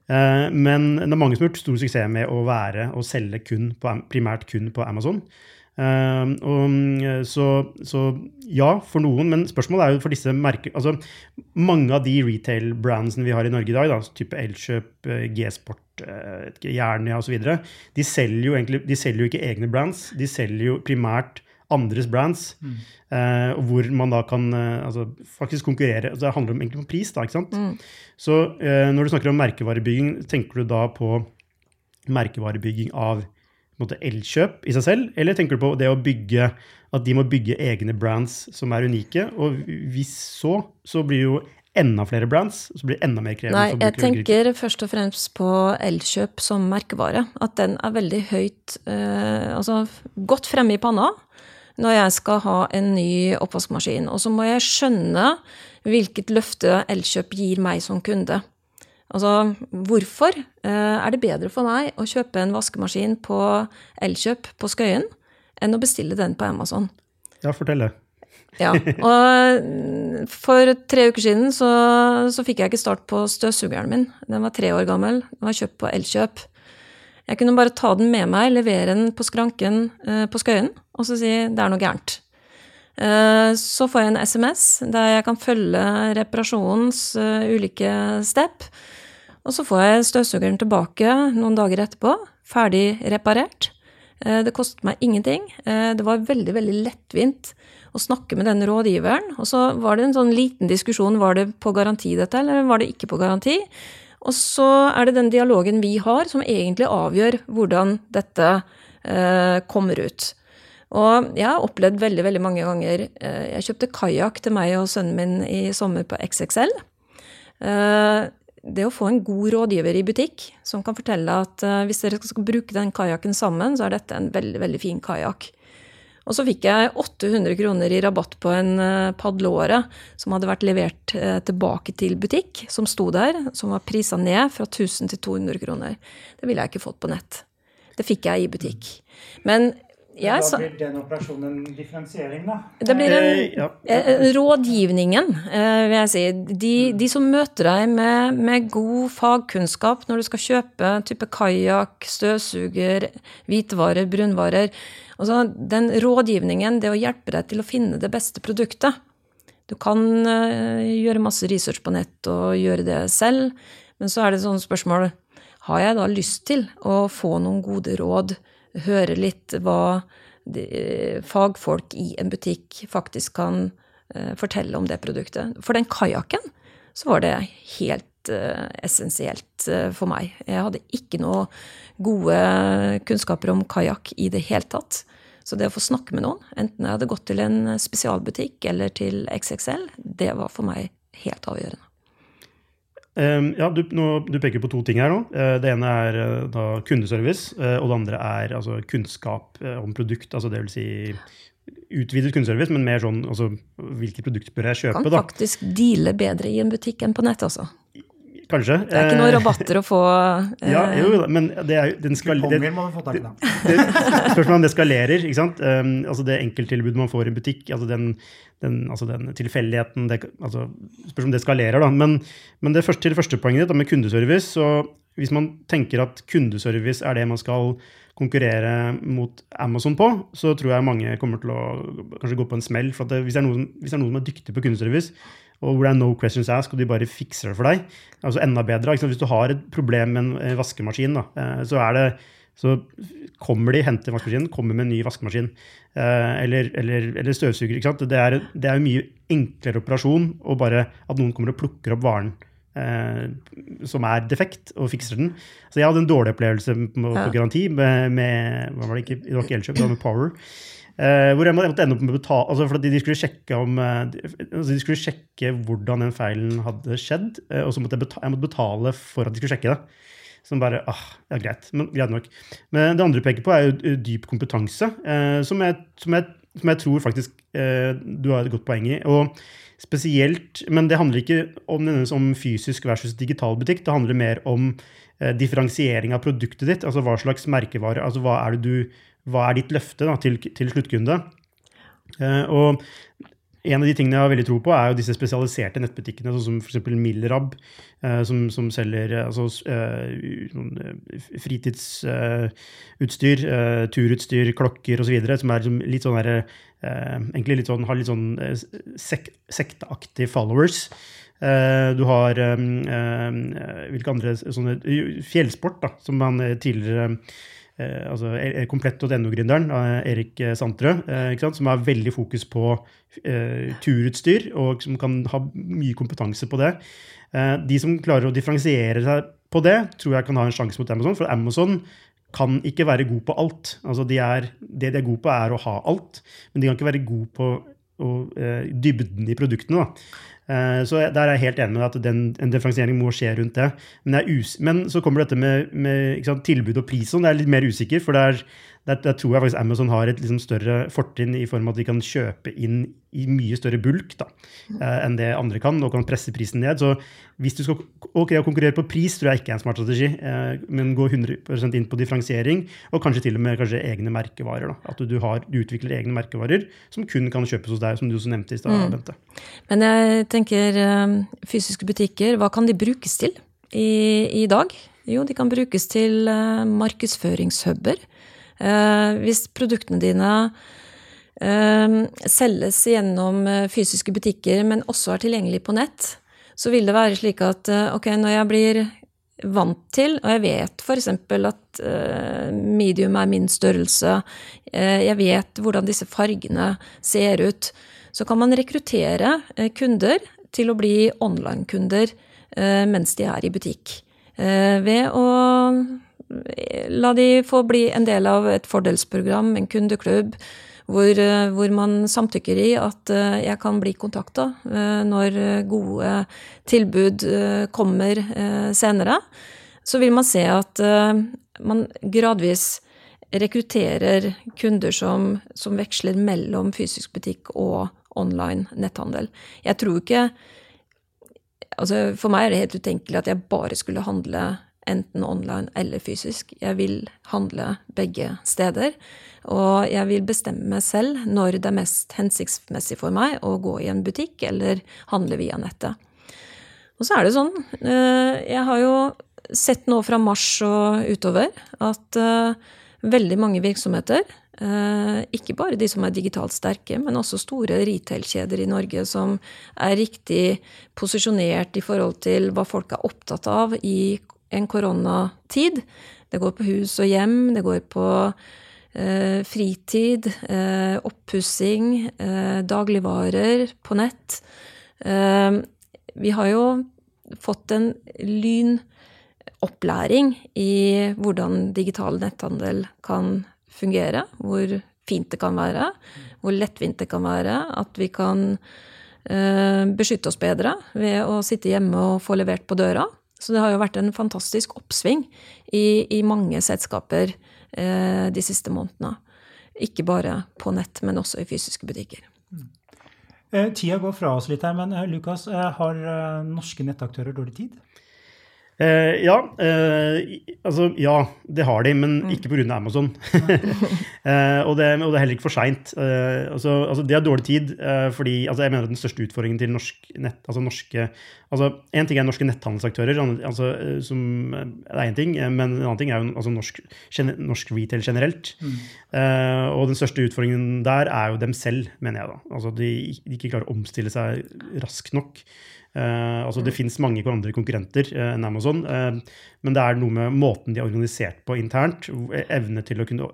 Men det er mange som har gjort stor suksess med å være og selge kun på, primært kun på Amazon. Uh, og, så, så, ja, for noen, men spørsmålet er jo for disse merker altså Mange av de retail-brandsene vi har i Norge i dag, da, type Elkjøp, eh, G-sport, uh, Jernia osv., de, selger jo egentlig, de selger jo ikke egne brands. De selger jo primært andres brands. Mm. Uh, hvor man da kan uh, altså, faktisk konkurrere. Altså, det handler om, egentlig om pris. da, ikke sant? Mm. Så uh, når du snakker om merkevarebygging, tenker du da på merkevarebygging av Elkjøp i seg selv, eller tenker du på det å bygge at de må bygge egne brands som er unike? Og hvis så, så blir jo enda flere brands, så blir det enda mer krevende. Nei, jeg tenker først og fremst på Elkjøp som merkevare. At den er veldig høyt eh, Altså godt fremme i panna når jeg skal ha en ny oppvaskmaskin. Og så må jeg skjønne hvilket løfte Elkjøp gir meg som kunde. Altså, hvorfor eh, er det bedre for meg å kjøpe en vaskemaskin på Elkjøp på Skøyen enn å bestille den på Amazon? Ja, fortell det. Ja, og for tre uker siden så, så, fikk jeg ikke start på støvsugeren min. Den var tre år gammel. Den var kjøpt på Elkjøp. Jeg kunne bare ta den med meg, levere den på skranken eh, på Skøyen, og så si det er noe gærent. Eh, så får jeg en SMS der jeg kan følge reparasjonens ulike step. Og så får jeg støvsugeren tilbake noen dager etterpå, ferdig reparert. Eh, det kostet meg ingenting. Eh, det var veldig, veldig lettvint å snakke med den rådgiveren. Og så var det en sånn liten diskusjon. Var det på garanti dette, eller var det ikke på garanti? Og så er det den dialogen vi har, som egentlig avgjør hvordan dette eh, kommer ut. Og jeg har opplevd veldig veldig mange ganger Jeg kjøpte kajakk til meg og sønnen min i sommer på XXL. Eh, det å få en god rådgiver i butikk som kan fortelle at eh, hvis dere skal bruke den kajakken sammen, så er dette en veldig, veldig fin kajakk. Og så fikk jeg 800 kroner i rabatt på en padlåre, padleåre som hadde vært levert tilbake til butikk, som sto der, som var prisa ned fra 1000 til 200 kroner. Det ville jeg ikke fått på nett. Det fikk jeg i butikk. Men ja, da blir den operasjonen en differensiering, da? Det blir en, eh, ja. Eh, rådgivningen, eh, vil jeg si. De, de som møter deg med, med, god fagkunnskap når du skal kjøpe type kajakk, støvsuger, hvitevarer, brunvarer. Altså, den rådgivningen, det å hjelpe deg til å finne det beste produktet. Du kan gjøre masse research på nett og gjøre det selv, men så er det sånne spørsmål Har jeg da lyst til å få noen gode råd? Høre litt hva de, fagfolk i en butikk faktisk kan uh, fortelle om det produktet. For den kajakken så var det helt uh, essensielt uh, for meg. Jeg hadde ikke noe gode kunnskaper om kajakk i det hele tatt. Så det å få snakke med noen, enten jeg hadde gått til en spesialbutikk eller til XXL, det var for meg helt avgjørende. Um, ja, du, nå, du, peker på to ting her nå. Uh, det ene er uh, da kundeservice, uh, og det andre er altså, kunnskap om produkt. altså det vil si utvidet kundeservice, men mer sånn altså, hvilke produkter bør jeg kjøpe? Kan faktisk deale bedre i en butikk enn på nett, altså. Kanskje. Det er ikke noen rabatter å få. ja, jo, men det er den skal, det, det, Spørsmålet om det skalerer. ikke sant? Um, altså Det enkelttilbudet man får i butikk, altså den, den, altså den tilfeldigheten altså, Spørs om det skalerer, da. Men, men det første, til første poenget ditt med kundeservice så Hvis man tenker at kundeservice er det man skal konkurrere mot Amazon på, så tror jeg mange kommer til å kanskje gå på en smell. for det, hvis, det noen, hvis, det er noen, som er dyktig på kundeservice, og hvor det er no questions asked, og de bare fikser det for deg, altså enda bedre. Hvis du har et problem med en vaskemaskin, da, eh, så er det så kommer de, henter vaskemaskinen, kommer med en ny vaskemaskin. Eh, eller, eller, eller støvsuger. ikke sant? Det er, det er en mye enklere operasjon og bare at noen kommer og plukker opp varen eh, som er defekt, og fikser den. Så jeg hadde en dårlig opplevelse på, på garanti med, med, hva var det ikke, det var ikke Elkjøp, det var med Power. Eh, hvor jeg måtte ende opp med å betale altså for de skulle sjekke om eh, altså de skulle sjekke hvordan den feilen hadde skjedd, eh, og så måtte jeg, betale, jeg måtte betale for at de skulle sjekke det. Som bare ah, Ja, greit. Men greit nok. Men det andre du peker på, er jo eh, dyp kompetanse, eh, som, jeg, som, jeg, som, jeg, tror faktisk eh, du har et godt poeng i. Og spesielt, Men det handler ikke om, om fysisk versus digital butikk. Det handler mer om eh, differensiering av produktet ditt. Altså hva slags merkevare altså hva er, du, hva er ditt løfte da, til, til sluttkunde. Eh, og en av de tingene jeg har veldig tro på, er jo disse spesialiserte nettbutikkene, sånn som f.eks. Milrab, eh, som, som, selger eh, altså, uh, fritidsutstyr, turutstyr, klokker osv., som er liksom litt sånn der, egentlig litt sånn, har litt sånn sek sekteaktige followers. Du har hvilke andre sånne Fjellsport, da, som man tidligere Eh, altså Komplett.no-gründeren, Erik Santrø, eh, som har veldig fokus på eh, turutstyr, og som kan ha mye kompetanse på det. de som klarer å differensiere seg på det, tror jeg kan ha en sjanse mot Amazon. For Amazon kan ikke være god på alt. Altså de er, det de er gode på, er å ha alt, men de kan ikke være gode på og, dybden i produktene. Da. Uh, så der er jeg helt enig med at den, en differensiering må skje rundt det. Men, men så kommer dette med, med sant, tilbud og pris. Sånn, det er litt mer usikker, for det er, der, der, tror jeg faktisk Amazon har et liksom større fortrinn i form av at de kan kjøpe inn i mye større bulk da, eh, enn det andre kan, og kan presse prisen ned. Så hvis du skal ok, å konkurrere på pris, tror jeg ikke er en smart strategi, eh, men gå 100% inn på differensiering, og kanskje til og med kanskje egne merkevarer. Da. At du, har, du, utvikler egne merkevarer som kun kan kjøpes hos deg, som du også nevnte i stad, mm. Bente. Men jeg tenker eh, fysiske butikker, hva kan de brukes til i, i dag? Jo, de kan brukes til markedsføringshuber. Uh, hvis produktene dine uh, selges gjennom fysiske butikker, men også er tilgjengelig på nett, så vil det være slik at ok, når jeg blir vant til, og jeg vet f.eks. at medium er min størrelse, jeg vet hvordan disse fargene ser ut, så kan man rekruttere kunder til å bli online-kunder mens de er i butikk. Eh, ved å eh, la de få bli en del av et fordelsprogram, en kundeklubb, hvor, eh, hvor man samtykker i at jeg kan bli kontakta når gode tilbud kommer senere. Så vil man se at man gradvis rekrutterer kunder som, som veksler mellom fysisk butikk og online netthandel. Jeg tror ikke Altså, for meg er det helt utenkelig at jeg bare skulle handle enten online eller fysisk. Jeg vil handle begge steder. Og jeg vil bestemme meg selv når det er mest hensiktsmessig for meg å gå i en butikk eller handle via nettet. Og så er det sånn, eh, jeg har jo sett nå fra mars og utover at eh, veldig mange virksomheter Eh, ikke bare de som er digitalt sterke, men også store retail-kjeder i Norge som er riktig posisjonert i forhold til hva folk er opptatt av i en koronatid. Det går på hus og hjem, det går på eh, fritid, eh, oppussing, eh, dagligvarer på nett. Eh, vi har jo fått en lynopplæring i hvordan digital netthandel kan fungere, hvor fint det kan være, hvor lettvint det kan være. At vi kan eh, beskytte oss bedre ved å sitte hjemme og få levert på døra. Så det har jo vært en fantastisk oppsving i, i mange selskaper eh, de siste månedene. Ikke bare på nett, men også i fysiske butikker. Mm. Eh, tida går fra oss litt her, men eh, Lukas, eh, har norske nettaktører dårlig tid? Eh, ja, eh, altså ja, det har de, men mm. ikke pga. Amazon. eh, og, det, og, det, er heller ikke for seint. Eh, altså, altså, det er dårlig tid eh, fordi altså, jeg mener at den største utfordringen til norsk nett, altså norske altså En ting er norske netthandelsaktører, altså, eh, som, det er én ting, men en annen ting er jo altså, norsk, norsk, retail generelt. Mm. og den største utfordringen der er jo dem selv, mener jeg. da. Altså, de, de ikke klarer å omstille seg raskt nok. Uh, altså Det fins finnes mange andre konkurrenter uh, enn Amazon, uh, men det er noe med måten de er organisert på internt. Evne til å kunne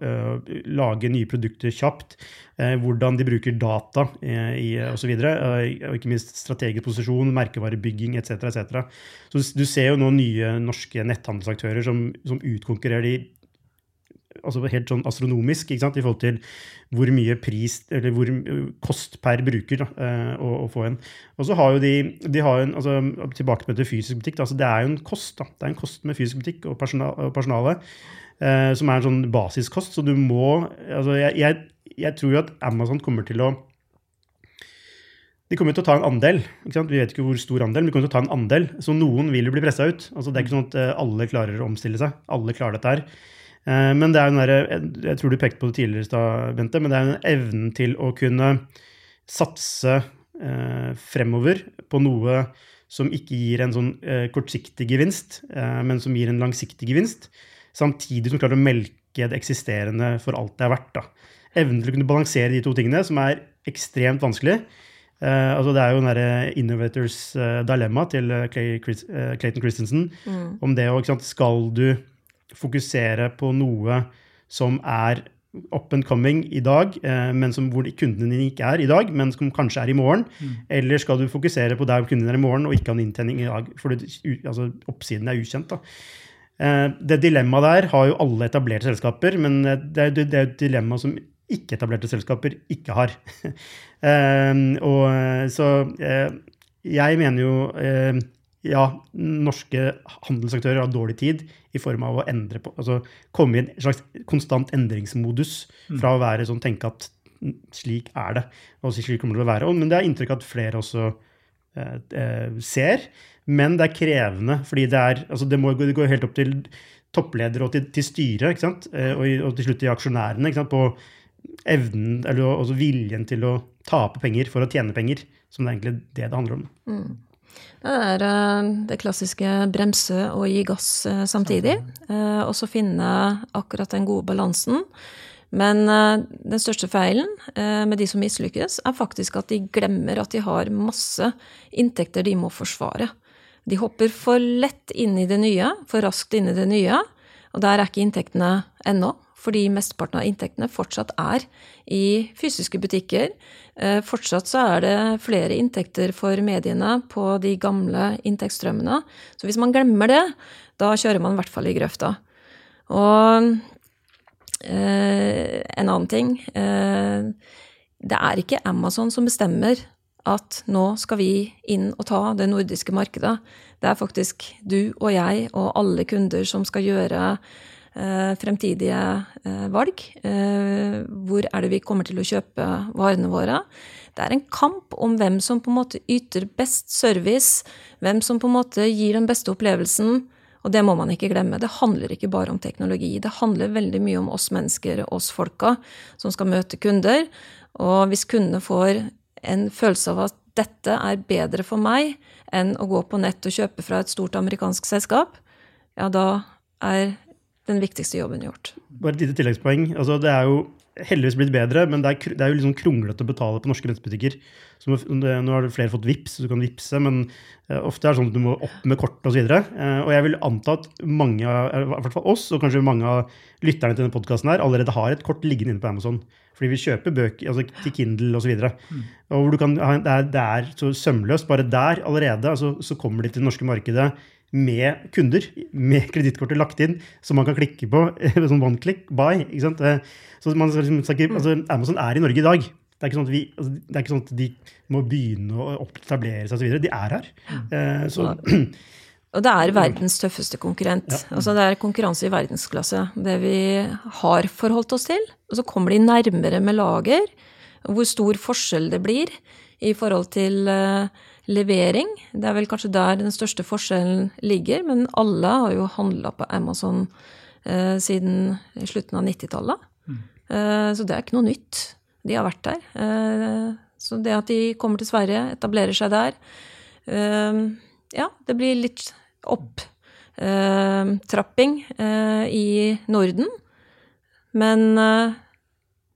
lage nye produkter kjapt. hvordan de bruker data i, osv. Uh, og ikke minst strategisk posisjon, merkevarebygging etc. etc. Så du ser jo nå nye norske netthandelsaktører som, som utkonkurrerer de altså helt sånn astronomisk i forhold til hvor mye pris, eller hvor kost per bruker da, eh, å, å, få en. Og så har jo de, de har en, altså, Tilbake til fysisk butikk. Da, altså det er jo en kost da, det er en kost med fysisk butikk og, personal, og personale eh, som er en sånn basiskost. Så du må altså jeg, jeg, jeg tror jo at Amazon kommer til å de kommer til å ta en andel. Vi vet ikke hvor stor andel, men de kommer til å ta en andel. Så noen vil jo bli pressa ut. Altså, det er ikke sånn at eh, alle klarer å omstille seg. Alle klarer dette her. Eh, men det er den derre Jeg tror du pekte på det tidligere Bente, men det er en evnen til å kunne satse eh, fremover på noe som ikke gir en sånn eh, kortsiktig gevinst, men som gir en langsiktig gevinst, samtidig som du klarer å melke det eksisterende for alt det er verdt. da. Evnen til å kunne balansere de to tingene, som er ekstremt vanskelig. Uh, altså det er jo den derre Innovators uh, dilemma til uh, Clayton Christensen. Mm. Om det å Skal du fokusere på noe som er up and coming i dag, eh, men som, hvor kundene dine ikke er i dag, men som kanskje er i morgen? Mm. Eller skal du fokusere på der kundene er i morgen, og ikke ha en inntjening i dag? For altså, oppsiden er ukjent. da. Eh, det dilemmaet der har jo alle etablerte selskaper, men eh, det er, det er et dilemma som ikke-etablerte selskaper ikke har. og så jeg mener jo ja, norske handelsaktører har dårlig tid i form av å endre på, altså komme i en slags konstant endringsmodus fra å være sånn tenke at slik er det, og slik kommer det til å være. Men det er inntrykk at flere også eh, eh, ser. Men det er krevende, fordi det er altså det, må, det går helt opp til toppledere og til, til styret? Eh, og, og, til slutt til aksjonærene, på evnen, eller også viljen til å tape penger for å tjene penger, som det er egentlig det det handler om. Mm. Det er eh, det klassiske bremse og gi gass eh, samtidig. Og så finne akkurat den gode balansen. Men den største feilen med de som mislykkes, er faktisk at de glemmer at de har masse inntekter de må forsvare. De hopper for lett inn i det nye, for raskt inn i det nye. Og der er ikke inntektene ennå, fordi mesteparten av inntektene fortsatt er i fysiske butikker. Eh, fortsatt så er det flere inntekter for mediene på de gamle inntektsstrømmene. Så hvis man glemmer det, da kjører man i hvert fall i grøfta. Og eh, en annen ting eh, Det er ikke Amazon som bestemmer at nå skal vi inn og ta det nordiske markedet. Det er faktisk du og jeg og alle kunder som skal gjøre fremtidige eh, valg. Eh, hvor er det vi kommer til å kjøpe varene våre? Det er en kamp om hvem som på en måte yter best service, hvem som på en måte gir den beste opplevelsen. Og det må man ikke glemme. Det handler ikke bare om teknologi. Det handler veldig mye om oss mennesker, oss folka, som skal møte kunder. Og hvis kundene får en følelse av at dette er bedre for meg enn å gå på nett og kjøpe fra et stort amerikansk selskap, ja, da er den viktigste jobben gjort. Bare et lite tilleggspoeng. Altså, det er jo heldigvis blitt bedre, men det er, det er jo liksom kronglete å betale på norske grensebutikker. Så nå har flere fått VIPS, så du kan vippse, men uh, ofte er det sånn at du må opp med kort osv. Og, uh, og jeg vil anta at mange, i hvert fall oss, og kanskje mange av lytterne til denne podkasten allerede har et kort liggende inne på Amazon. Fordi vi kjøper bøker altså til Kindle osv. Mm. Og hvor du kan, det, er, det er så sømløst. Bare der allerede altså, så kommer de til det norske markedet med kunder, med kredittkortet lagt inn, som man kan klikke på. sånn one click buy. ikke sant? Eh, så man, liksom, altså, Amazon er i Norge i dag. Det er, ikke sånn at vi, altså, det er ikke sånn at de må begynne å etablere seg osv. De er her. Mm. Eh, så Og det er verdens tøffeste konkurrent. Ja. Altså det er konkurranse i verdensklasse. Det vi har forholdt oss til. Og så kommer de nærmere med lager. Hvor stor forskjell det blir i forhold til uh, levering. Det er vel kanskje der den største forskjellen ligger. Men alle har jo handla på Amazon eh, siden slutten av 90-tallet. Mm. Eh, så det er ikke noe nytt. De har vært der. så det at de kommer til Sverige, etablerer seg der ja, det blir litt opptrapping eh, i Norden. Men eh,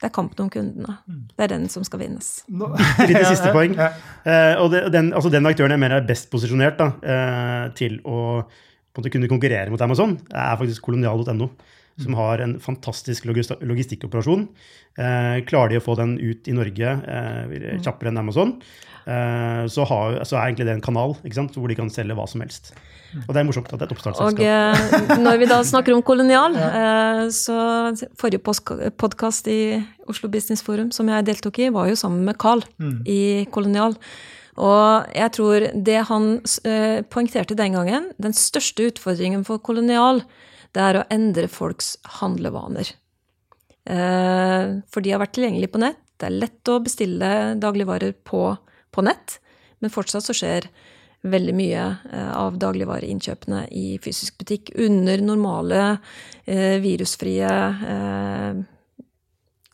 det er kampen om kundene. Mm. Det er den som skal vinnes. Litt siste poeng. Eh, og den, altså den, aktøren jeg mener er best posisjonert da, til å kunne konkurrere mot Amazon, er faktisk kolonial.no. Som mm. har en fantastisk logistikkoperasjon. klarer de å få den ut i Norge mm. kjappere enn Amazon, Eh, så, har, så, er egentlig det en kanal hvor de kan selge hva som helst. Og det er morsomt at det er et oppstartsselskap. Og eh, når vi da snakker om kolonial, eh, så forrige podkast i Oslo Business Forum som jeg deltok i, var jo sammen med Carl mm. i Kolonial. Og jeg tror det han poengterte den gangen, den største utfordringen for kolonial, det er å endre folks handlevaner. For de har vært tilgjengelige på nett. Det er lett å bestille dagligvarer på nett på nett, men fortsatt så skjer veldig mye eh, av dagligvareinnkjøpene i fysisk butikk under normale, eh, virusfrie eh,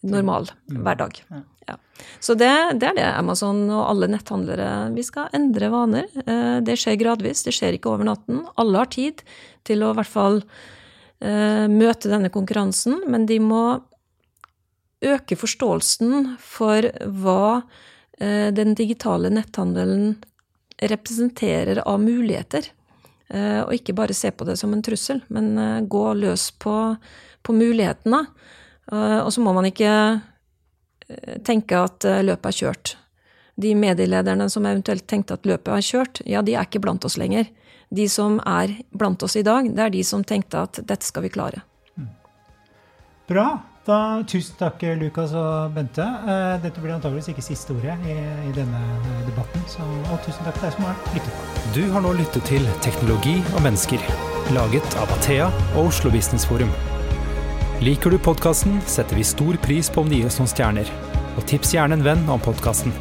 normal mm. hverdag. Ja. Så det, det, er det Amazon og alle netthandlere Vi skal endre vaner. Det skjer gradvis, det skjer ikke over natten. Alle har tid til å i hvert fall eh, møte denne konkurransen, men de må øke forståelsen for hva den digitale netthandelen representerer av muligheter. Eh, og ikke bare se på det som en trussel, men eh, gå løs på, på mulighetene. Og så må man ikke tenke at løpet er kjørt. De medielederne som eventuelt tenkte at løpet er kjørt, ja, de er ikke blant oss lenger. De som er blant oss i dag, det er de som tenkte at dette skal vi klare. Bra. Da, tusen takk, Lukas og Bente. Eh, dette blir antageligvis ikke siste ordet i, i denne eh, debatten. Så, og tusen takk til deg som har lyttet. Du har nå lyttet til Teknologi og mennesker, laget av Athea og Oslo Business Forum. Liker du podkasten, setter vi stor pris på om det gir oss noen stjerner. Og tips gjerne en venn om podkasten.